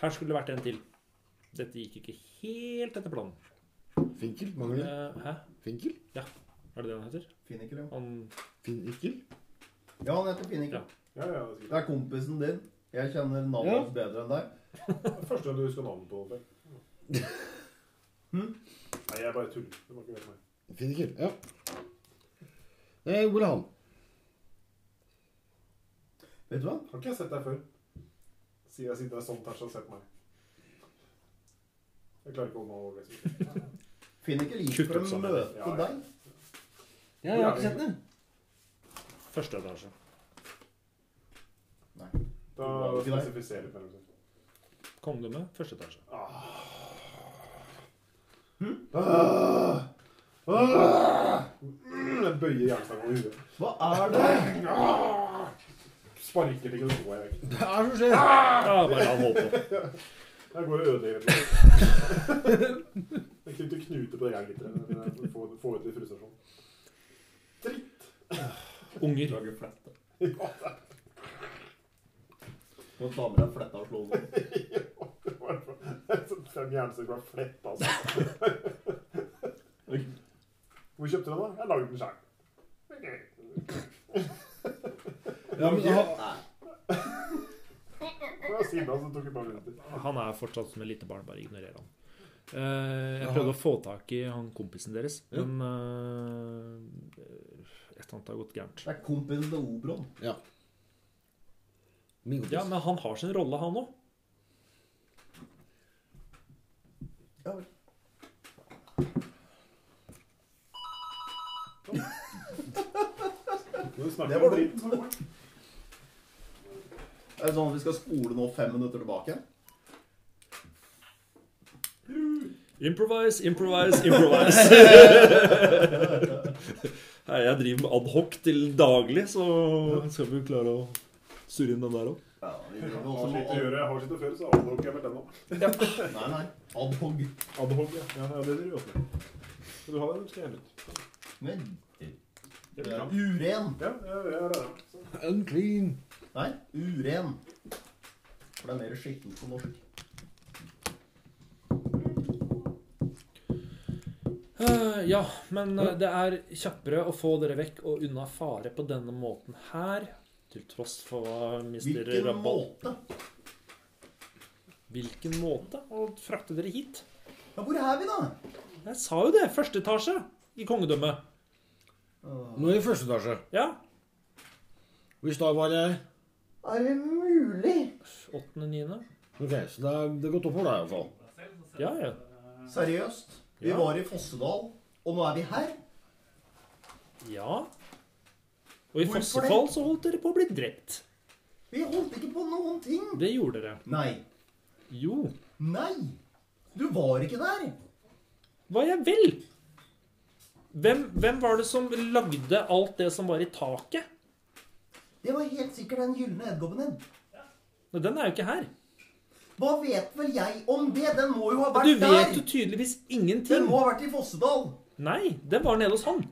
Her skulle det vært en til. Dette gikk ikke helt etter planen. Finkel? Mangler? Eh, hæ? Finkel? Er det det han heter? Finkel, ja. Han Finkel? Ja, han heter Finnike. Ja, ja, det Det er kompisen din. Jeg kjenner navnet Ja. hans bedre enn deg. er første gang du husker navnet på før. Hm? Nei, jeg bare tuller. Du må ikke være meg. Finkel, ja. Eh, hvor er han? Vet du hva? Har ikke jeg sett deg før? Sier jeg siden det er her Tasha har sett meg. Jeg klarer ikke å holde meg over gikk for Kuttet å sammen. møte Ja, ja. deg. Ja, jeg har ikke sett den. Første etasje. Nei. Da Det var ikke deg. spesifiserer jeg meg. Kongedømme, første etasje. Mm, Jeg bøyer jernstangen over huet. Hva er det? Sparker til ikke noe jeg vekk. Det er så skjer. Ja, bare la han holde på. Jeg går og ødelegger det. Jeg knytter knuter på det jeg litt. få, få ut litt frustrasjon. Unger. Lager flette. Nå tar damer er fletta og slår noen. det var fem jernstykker var fletta, altså. Hvor kjøpte du den, da? Jeg lagde den sjøl. Ja, men. Han er fortsatt som et lite barn. Bare ignorer han. Eh, jeg prøvde å få tak i han kompisen deres, men eh, et eller annet har gått gærent. Det er kompisen til Obron. ja. Min kompis. Ja, men han har sin rolle, han òg. Ja vel. Snakker Det var om dritt. Er det sånn at vi skal spole nå fem minutter tilbake? Improvise, improvise, improvise. Nei, jeg driver med adhoc til daglig, så skal vi klare å surre inn den der òg. Ja, Jeg har slitt å gjøre, har før, så adhoc er vel den òg. Nei, nei. Adhog. Adhoc, ja. ja. Det driver vi også med. Du ha den, skal jeg ut? Men Det er uren. Ja, jeg er det. Unclean. Nei, uren. For det er mer skittent på norsk. Ja, men eh, det er kjappere å få dere vekk og unna fare på denne måten her. Til tross for hva mister Hvilken måte? Hvilken måte å frakte dere hit? Ja, hvor er vi, da? Jeg sa jo det. Første etasje i kongedømmet. Nå er det første etasje. Ja. Hvis da var det Er det mulig? Åttende, niende. Ok, så det er, det er gått opp for deg, i hvert fall. Ja, ja. Seriøst? Vi Ja. var i Fossedal, og nå er vi her? Ja. Og i Hvorfor fossefall så holdt dere på å bli drept. Vi holdt ikke på noen ting. Det gjorde dere. Nei. Jo. Nei. Du var ikke der. Hva jeg vel? Hvem, hvem var det som lagde alt det som var i taket? Det var helt sikkert den gylne edderkoppen din. Men Den er jo ikke her. Hva vet vel jeg om det? Den må jo ha vært der. Du vet der. jo tydeligvis Den må ha vært i Fossedal. Nei, den var nede hos han.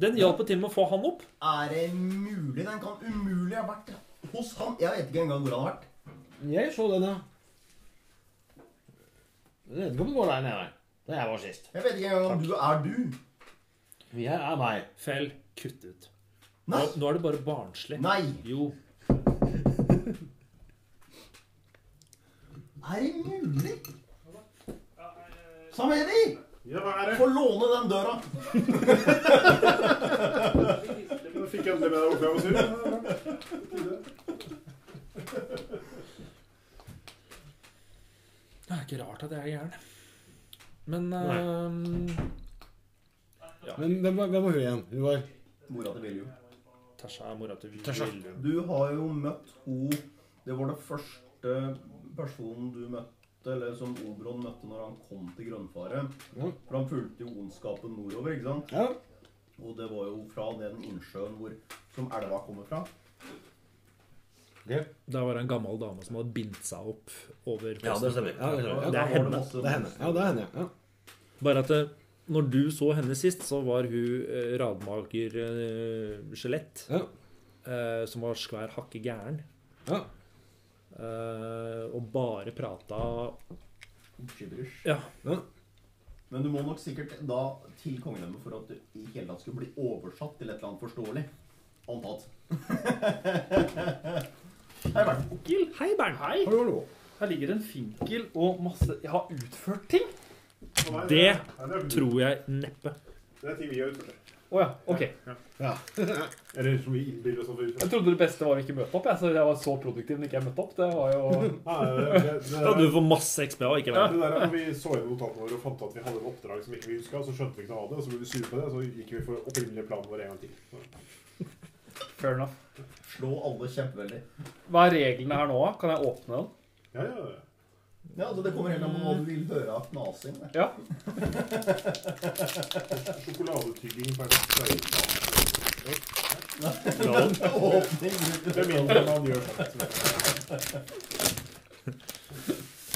Den hjalp til med å få han opp. Er det mulig? Den kan umulig ha vært hos han. Jeg vet ikke engang hvor han har vært. Jeg så den, ja. Den går der nede. Da jeg var sist. Jeg vet ikke engang om du er du. Jeg er meg. Fell, kutt ut. Nå, Nei. nå er det bare barnslig. Nei. Jo. Er det mulig? Samedi, Ja, hva er det? få låne den døra. Da fikk jeg endelig med deg hvorfor jeg var sur. Det er ikke rart at jeg er gæren. Men ehm, Men hvem var, hvem var hun igjen? Hun var Mora til William. Tasha er mora til Tasha. William. Du har jo møtt henne Det var den første personen du møtte, eller som Oberon møtte når han kom til Grønnfare. Ja. For han fulgte jo ondskapen nordover, ikke sant? Ja. Og det var jo fra den innsjøen hvor, som elva kommer fra. Det, Da var det en gammel dame som hadde bindt seg opp over ja, det stemmer. Ja, det, stemmer. Det er henne. Ja, det er henne. Ja, det er henne. Ja. Bare at når du så henne sist, så var hun eh, radmager-skjelett. Ja. eh, som var svær hakke gæren. Ja. Eh, og bare prata Gibberish. Ja. Men du må nok sikkert da til kongedømmet for at du i hele tatt skulle bli oversatt til et eller annet forståelig. Antatt. Hei, Bernt. Finkel. Hei, Bernt. Hei. Hallo, hallo. Her ligger en finkel og masse Jeg har utført ting. Det det Tror jeg neppe. Det er ting vi har utført. Å ja. Ok. Ja. Eller som vi innbiller oss Jeg trodde det beste var å ikke møte opp. Jeg, så jeg var så produktiv når ikke jeg møtte opp. Det var jo Da det, det, det, Ja, du får masse XP og ikke Ja, det der er når vi så gjennom notatene våre og fant at vi hadde et oppdrag som ikke vi huska, så skjønte vi ikke noe av det, og så ble vi sure på det, og så gikk vi for opprinnelige planen vår en gang til. Så, fair enough. Slå alle kjempeveldig. Hva er reglene her nå? Kan jeg åpne den? Ja, ja, ja. Ja, altså Det kommer helt an på hva du vil høre av knasing. det. Ja. Sjokoladetygging per Med.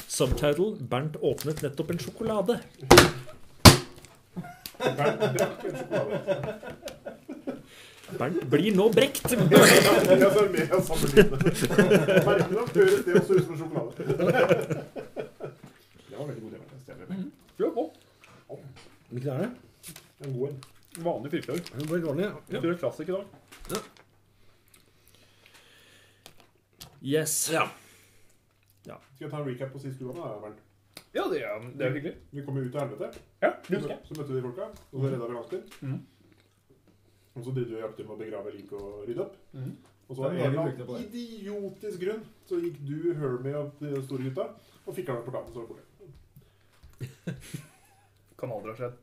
Subtitle Bernt åpnet nettopp en sjokolade. Bernt drakk en sjokolade. Bernt blir nå brekt. Jeg så er det mer av sammenlignende. Merkelig nok høres det også ut som sjokolade. Det var veldig god idé. Stjerne. Prøv på. Hvilken er det? En god en. Vanlig firkløver. Det er bare vanlig, ja. Kjører klassik i dag. Yes. Ja. Skal jeg ta en recap på sist uke? da, Bernt? Ja, det er, det er hyggelig. Vi kom jo ut av helvete. Ja, Så, det så møtte vi de folka, og så redda vi Landsbyen. Mhm. Og så drev vi og jakter med å begrave lik og rydde opp. Mhm. Og så av en har vi eller det på annen idiotisk grunn så gikk du, Hermy og de store gutta og fikk han. Så var det borte. Kan aldri ha skjedd.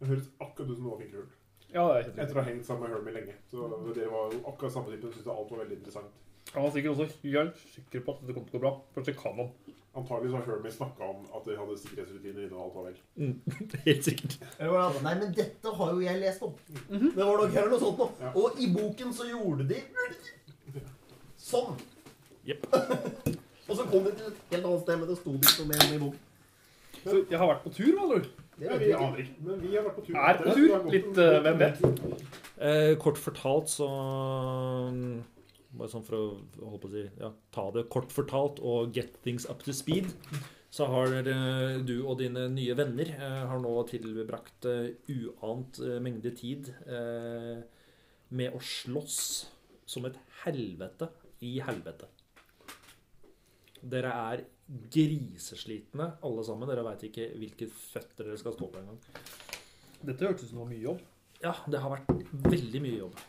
Det høres akkurat ut som noe av Finkerhull. Ja, det er helt Etter å ha hengt sammen med Hermie lenge. Så det var jo akkurat samme type. Syns alt var veldig interessant. Han var sikkert også helt sikker på at det kom til å gå bra. Først kan kanon. Antagelig så har Hermie snakka om at de hadde sikkerhetsrutiner inne og alt var vel. Helt sikkert. Det, Nei, men dette har jo jeg lest om. Det var nok her noe sånt nå. Ja. Og i boken så gjorde de sånn. Jepp. og så kom de til et helt annet sted, men det sto ikke noe mer om i boken. Så jeg har vært på tur, med andre ord. Det Ja, vet vi aner ikke. Men vi har vært på tur. Er på tur. Litt, uh, hvem vet? Eh, kort fortalt så mm, Bare sånn for å holde på å si ja, ta det kort fortalt og get things up to speed, så har eh, du og dine nye venner eh, har nå tilbrakt eh, uant eh, mengde tid eh, med å slåss som et helvete i helvete. Dere er griseslitne alle sammen. Dere veit ikke hvilke føtter dere skal stå på engang. Dette hørtes ut som det var mye jobb. Ja, det har vært veldig mye jobb.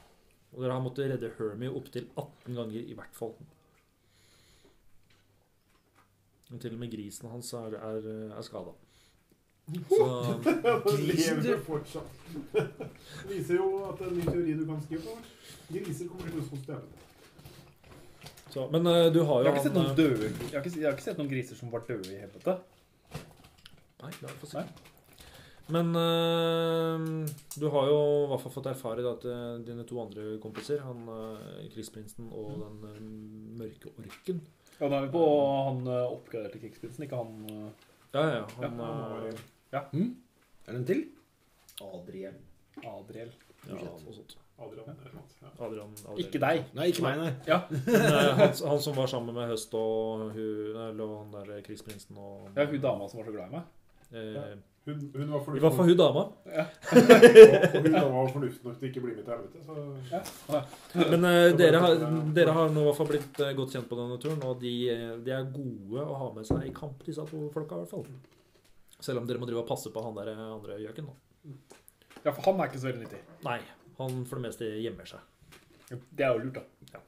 Og dere har måttet redde Hermie opptil 18 ganger i hvert fall. Og til og med grisen hans er, er, er skada. Så Lever fortsatt? Det viser jo at det er en ny teori du kan skrive på. Griser kommer til å djevelen. Så, Men uh, du har Jeg har ikke sett noen eh, døde Jeg har ikke, jeg har ikke sett noen griser som var døde i helvete. Nei, det har du fått se. Men eh, du har jo i hvert fall fått erfare at dine to andre kompiser, han uh, krigsprinsen og den eh, mørke orken Ja, da er vi på han oppgraderte krigsprinsen, ikke han Ja, ja, han Ja, han eh, Er det en til? Adriel. Adriel. ja, noe sånt. Adrian. Ja. Adrian, Adrian. Ikke deg. Nei, ikke meg, nei. Men, eh, han, han som var sammen med Høst og hun, eller han der krigsprinsen og Ja, hun dama som var så glad i meg. eh, Hun, hun var I hvert fall hun dama. Og hun var fornuftig nok til ikke å bli med til helvete. Så Men eh, dere, har, dere har nå i hvert fall blitt eh, godt kjent på denne turen, og de, eh, de er gode å ha med seg i kamp, disse to folka i hvert fall. Selv om dere må drive og passe på han der eh, andre gjøken. da. Ja, for han er ikke så veldig nyttig. Nei, han for det meste gjemmer seg. Det er jo lurt, da. Ja.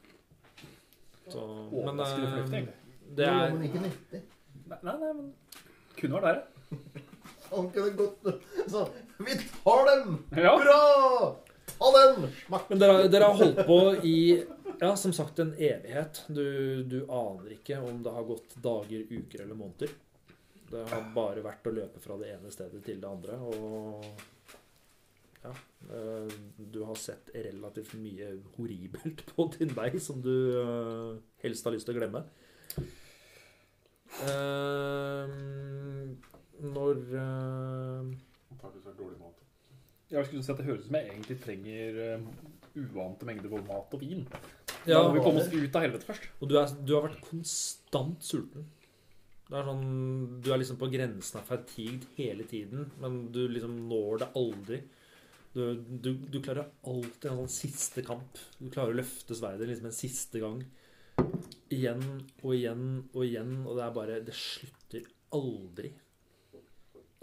Så, men det, fornuftig, eh, det Jo, er men ikke nyttig. Nei, nei, nei, men kunne vært verre. Han kunne gått Så Vi tar dem! Ja. Bra! Ta den! Smak. Men dere, dere har holdt på i ja, som sagt en evighet. Du, du aner ikke om det har gått dager, uker eller måneder. Det har bare vært å løpe fra det ene stedet til det andre. Og ja, eh, du har sett relativt mye horribelt på din vei som du eh, helst har lyst til å glemme. Eh, når antakeligvis vært dårlig mat. Jeg skulle si at Det høres ut som jeg egentlig trenger uante mengder både mat og vin. Ja, da må vi komme oss ut av helvete først. Og du, er, du har vært konstant sulten. Det er sånn, Du er liksom på grensen av fatigue hele tiden, men du liksom når det aldri. Du, du, du klarer alltid en sånn siste kamp. Du klarer å løfte sverdet liksom en siste gang. Igjen og igjen og igjen, og det er bare Det slutter aldri.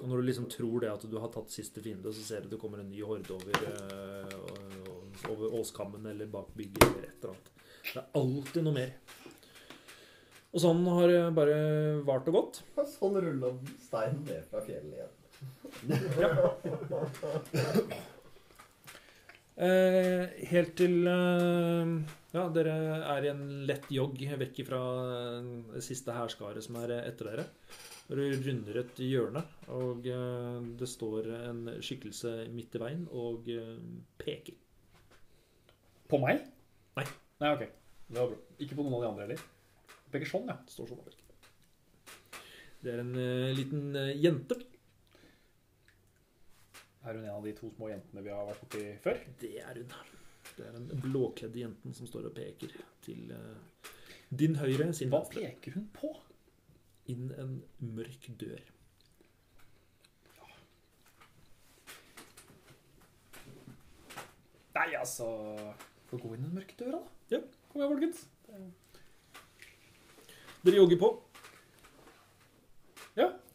Og når du liksom tror det at du har tatt siste fiende, så ser du at det kommer en ny horde over, øh, over åskammen eller bak bygget eller et eller annet. Det er alltid noe mer. Og sånn har det bare vart og gått. Sånn rulla steinen ned fra fjellet igjen. Eh, helt til eh, Ja, dere er i en lett jogg vekk fra det siste hærskaret som er etter dere. Du runder et hjørne, og eh, det står en skikkelse midt i veien og eh, peker. På meg? Nei. Nei, ok. Det var bra. Ikke på noen av de andre heller. Peker sånn, ja. Står sånn og peker. Det er en eh, liten eh, jente. Er hun en av de to små jentene vi har vært borti før? Det er hun. Det er den blåkledde jenten som står og peker til uh, din høyre, sin Hva venstre. peker hun på? inn en mørk dør. Nei, altså Får gå inn den mørke døra, da. Ja. Kom igjen, folkens. Dere jogger på.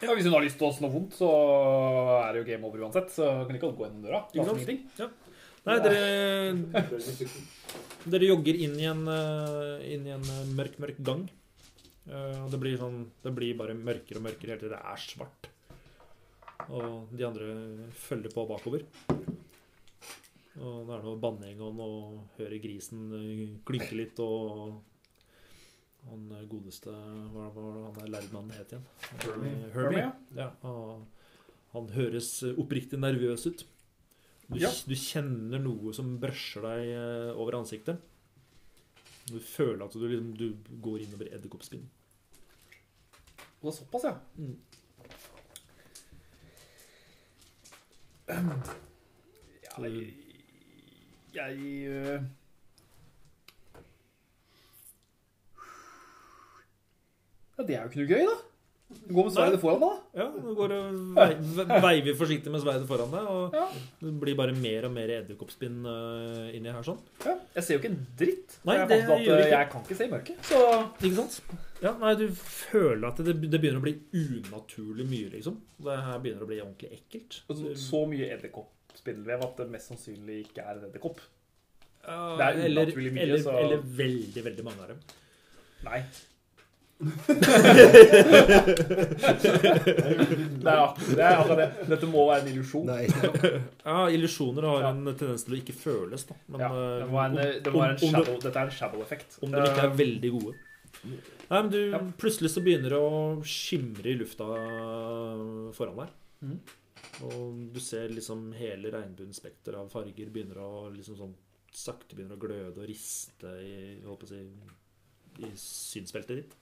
Ja. Hvis hun har lyst til oss noe vondt, så er det jo game over uansett. Så kan like ikke gå den døra. Ikke sant? Ja. Nei, dere, er dere jogger inn i en, eh, inn i en eh, mørk, mørk gang. Eh, Og det blir sånn Det blir bare mørkere og mørkere helt til det er svart. Og de andre følger på bakover. Og det er noe banning og noe hører grisen klynke litt og han eh, godeste Hva var det han lærmannen het igjen? Herbie. Eh, Herbie. Ja, han høres eh, oppriktig nervøs ut. Du, Ja. du kjenner noe som brøsjer deg over ansiktet. Du føler at du, liksom, du går innover edderkoppspinn. Og det er såpass, ja. Mm. Jeg, jeg Ja, det er jo ikke noe gøy, da. Du går med sverdet foran deg, da. Ja, du går og vei, ve- veiver forsiktig med sverdet foran deg, og Ja. det blir bare mer og mer edderkoppspinn eh, inni her sånn. Ja, jeg ser jo ikke en dritt. Nei, jeg det at gjør øh, ikke. jeg kan ikke se i mørket. Så Ikke sant? Ja, nei, du føler at det, det begynner å bli unaturlig mye, liksom. Det her begynner å bli ordentlig ekkelt. så, så mye edderkoppspinnvev at det mest sannsynlig ikke er en edderkopp. Det er unaturlig mye, eller, så- eller veldig, veldig mange av dem. Nei. Det ja. det. Er akkurat det. Dette må være en illusjon. Nei. Ja, illusjoner har en tendens til å ikke føles, da. Men Ja, eh, det må være en, det må være en om, shadow, dette er en shadow-effekt. om de ikke er Eh, veldig gode. Nei, men du, Ja. Plutselig så begynner det å skimre i lufta foran deg. Mm. Og du ser liksom hele regnbuens spekter av farger begynner å liksom sånn sakte begynner å gløde og riste i, holdt på å si, i synsfeltet ditt.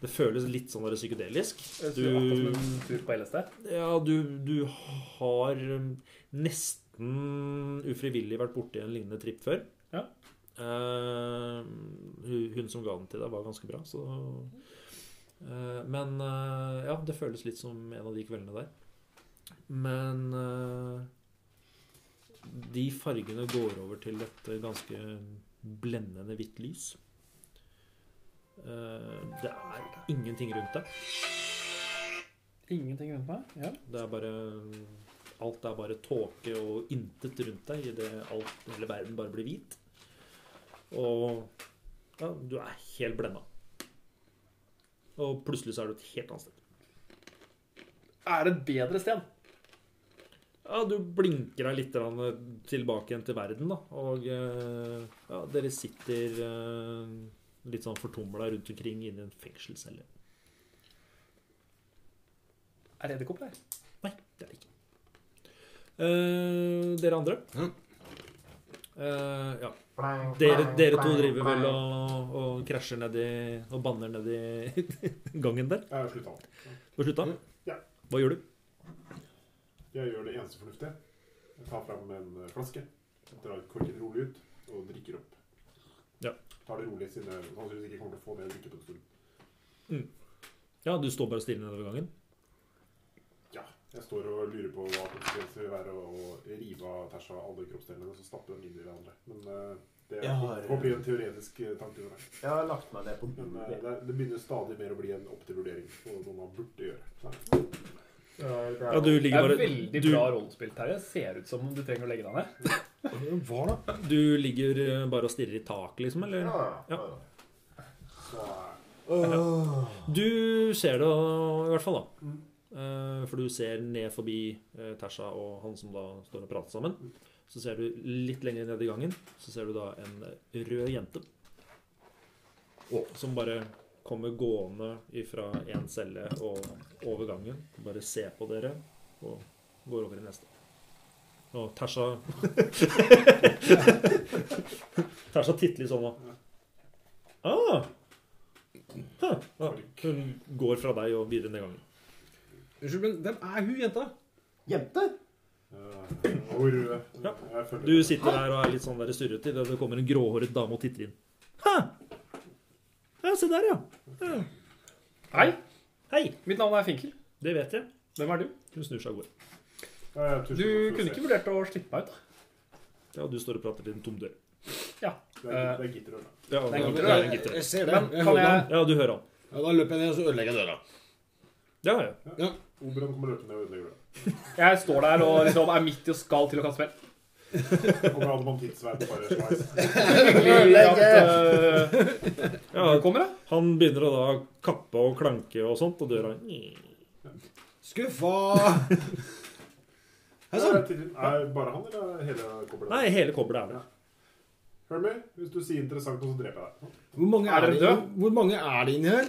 Det føles litt sånn psykedelisk. akkurat tur på LSD. Ja, du, du har um, nesten ufrivillig vært borti en lignende tripp før. Ja. Uh, hun, som ga den til deg, var ganske bra, så uh, Men uh, ja, det føles litt som en av de kveldene der. Men de fargene går over til et ganske blendende hvitt lys. Eh, det er ingenting rundt deg. Ingenting rundt meg. Ja. Det er bare Alt er bare tåke og intet rundt deg idet hele verden bare blir hvit. Og ja, du er helt blenda. Og plutselig så er du et helt annet sted. Er det et bedre sted? Ja, du blinker deg litt tilbake igjen til verden, da. Og eh, ja, dere sitter eh, litt sånn fortumla rundt omkring inni i en fengselscelle. Er det edderkopp der? Nei, det er det ikke. Eh, dere andre? Ja. Eh, ja. Dere, dere to driver vel og, og krasjer nedi og banner nedi gangen der Jeg har slutta. på slutta? Ja. Hva gjør du? Jeg gjør det eneste fornuftige. Jeg tar fram en flaske, drar korken rolig ut og drikker opp. Ja. Tar det rolig, siden jeg sannsynligvis ikke kommer til å få mer å drikke på en stund. Ja, du står bare stille nedover gangen? Ja. Jeg står og lurer på hva konsekvenser vil være å rive av Tersa alle kroppsdelene og så stappe dem inn i hverandre. Men uh, det er, har- får bli en teoretisk eh, tanke. Jeg har lagt meg ned på Men uh, det, det begynner stadig mer å bli en opp til vurdering og noe man burde gjøre. Nei. Ja, du Det er bare veldig du, bra rollespill, Terje. Ser ut som om du trenger å legge deg ned. Hva da? du ligger eh, bare og stirrer i taket, liksom? Eller? Ja, Ja. ja. Eh. Du ser det i hvert fall, da. Mm. Eh, For du ser ned forbi Tersa Tasha og han som da står og prater sammen. Så ser du litt lenger ned i gangen, så ser du da en eh, rød jente. Som bare kommer gående ifra en celle og over gangen. Bare ser på dere og går over i neste. Og Tasha Tasha titter litt sånn da. Ah! Huh. Ja, hun går fra deg og videre ned gangen. Unnskyld, men hvem er hun jenta? Jente? og. Ja. Du sitter der og er litt sånn der surrete idet det kommer en gråhåret dame og titter inn. Hæ? Ja, se der, ja. ja. Hei, Hei. mitt navn er Finkel. Det vet jeg. Hvem er du? Hun snur seg og går. Ja, Du kunne ikke vurdert å slippe meg ut? da? Ja, du står og prater til en tom dør. Ja. Det er, det er. Ja, det er det en gitter. Jeg ser det. Men Jeg kan hører jeg. Ja, du hører han. Ja, da løper jeg ned og så ødelegger jeg døra. Ja, ja. Oberon kommer løpende ned og ødelegger det. Jeg står der og liksom er midt i og skal til å kaste spill. Så kommer adamantittsverd og bare sveis. Hyggelig at eh, Ja, kommer, da. han begynner å da kappe og klanke og sånt, og døra Skuffa! Er det er bare han, eller er hele kobbelet? Nei, hele kobbelet er det. Hør med, hvis du sier interessant, så dreper jeg deg. Hvor mange Er er, dere hvor mange er det inni her?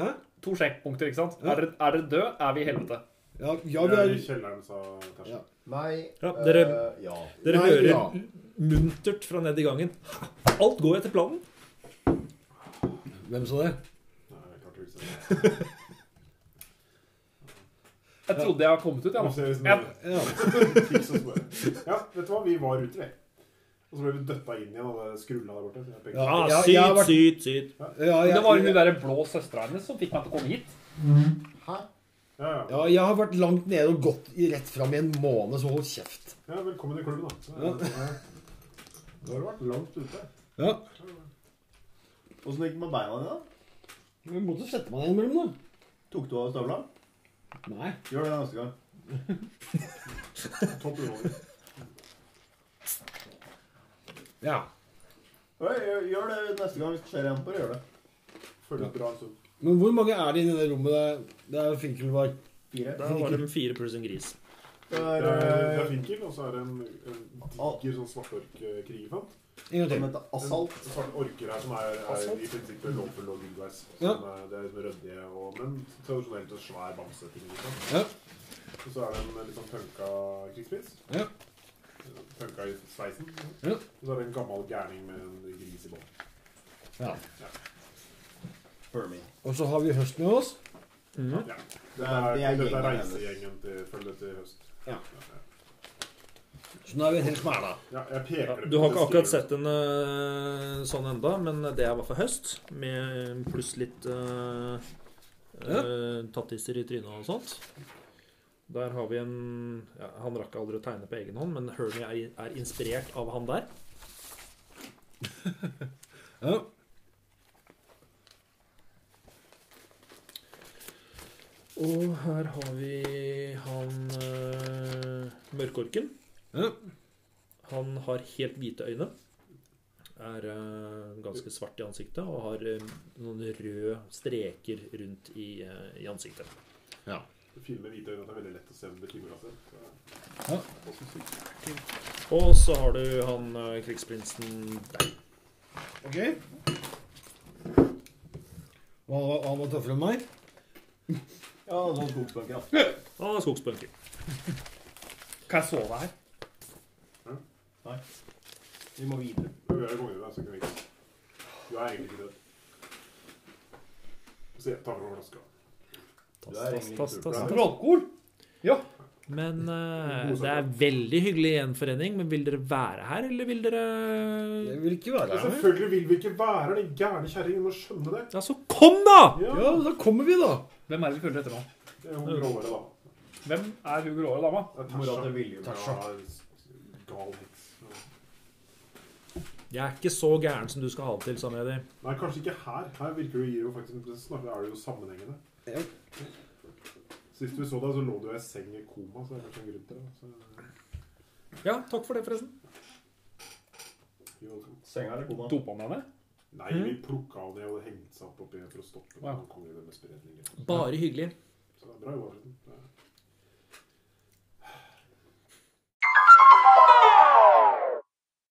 Hæ? To sjekkpunkter, ikke sant? Ja. Er dere, er dere døde, er vi i helvete. Ja, ja, vi er i kjelleren, sa Tersen. Ja. Nei. Ja, dere- eh, ja. Dere Nei, hører ja. muntert fra nedi gangen. Alt går etter planen. Hvem sa det? Nei, jeg klarte ikke å huske det. Jeg trodde jeg hadde kommet ut, Nå ja. Ja. Vet du hva? Vi var ute, vi. Og så ble vi døtta inn igjen av det skrulla der borte. Ja. Ja. Ah, jeg har syt, vært- syt, syt. Ja, Det var hun jeg, derre blå søstera hennes som fikk meg til å komme hit. Hæ? Ja, ja. ja, jeg har vært langt nede og gått rett fram i en måned, så hold kjeft. ja, velkommen i klubben, da. Så, Ja. ja. Da har du vært langt ute. Ja. Åssen gikk det med beina dine? da? Vi måtte sette meg ned innimellom, da. Tok du av støvla? Nei. Gjør det neste gang. Topp underholdning. Ja. Oi, gjør- Gjør det neste gang hvis det skjer igjen. Bare gjør det. Føles bra en stund. Men hvor mange er det inni det rommet der, der Finkelvar? Fire. Da var de fire pluss en gris. Det Det er, er, det er eh, Finkel, og så er det en, en diger sånn svartork-krigerfant. En gang som til. heter Assault. En svart orker her som er, er i prinsippet lovfull og gudveis. Ja. Er- Det er liksom røddige og Men tradisjonelt en svær bamseting. Liksom. Ja. Og så er det en litt sånn punka krigsprins. Ja. Punka i sveisen. Ja. Og så er det en gammel gærning med en gris i bånn. Ja. Burmy. Og så har vi høst med oss. Ja. Det er er- er, det er det er reisegjengen til følg til høst. Ja. Så nå er vi helt smæla. Ja, du har ikke akkurat sett en uh, sånn enda, men det er i hvert fall høst. Med pluss litt uh, tattiser i trynet og sånt. Der har vi en ja, Han rakk aldri å tegne på egen hånd, men Hermie er, er inspirert av han der. Ja. Og her har vi han uh, mørkorken. Ja. Han har helt hvite øyne. Er eh, ganske svart i ansiktet og har eh, noen røde streker rundt i, eh, i ansiktet. Ja. Det fine med hvite øyne at det er veldig lett å se av seg. Ja. Og så har du han krigsprinsen der. Ok. Hva han var, han var tøffere enn meg. Ja, sånn skogspunker, da. Og skogsbunker. Kan jeg sove her? Vi må videre. Du er kongen der, så kan vi ikke Du er egentlig ikke død. Så jeg tar fram flaska. Du er egentlig tass. Alkohol? Men eh, det er veldig hyggelig gjenforening. Men vil dere være her, eller vil dere Jeg vil ikke være Men her. selvfølgelig vil vi ikke være her, den gærne kjerringen. Må skjønne det. Ja, så kom, da! Ja, Ja, da kommer vi, da. Hvem er det vi følger etter nå? Det er hun gråere, da. Hvem er hun gråhåra dama? Det er Mora Tasha. til William. Tasha. Ja, gal heks. Ja. Jeg er ikke så gæren som du skal ha det til, sa Medi. Nei, kanskje ikke her. Her virker det jo faktisk Snarere er det jo sammenhengende. Ja. Sist vi så deg, så lå du i seng i koma, så det er kanskje en grunn til det. Så, Ja, takk for det, forresten. Senga er eller koma? Dopa med henne? Nei, vi plukka av det og hengte seg opp oppi for å stoppe wow. Bare hyggelig. Så det er bra jobba, forresten.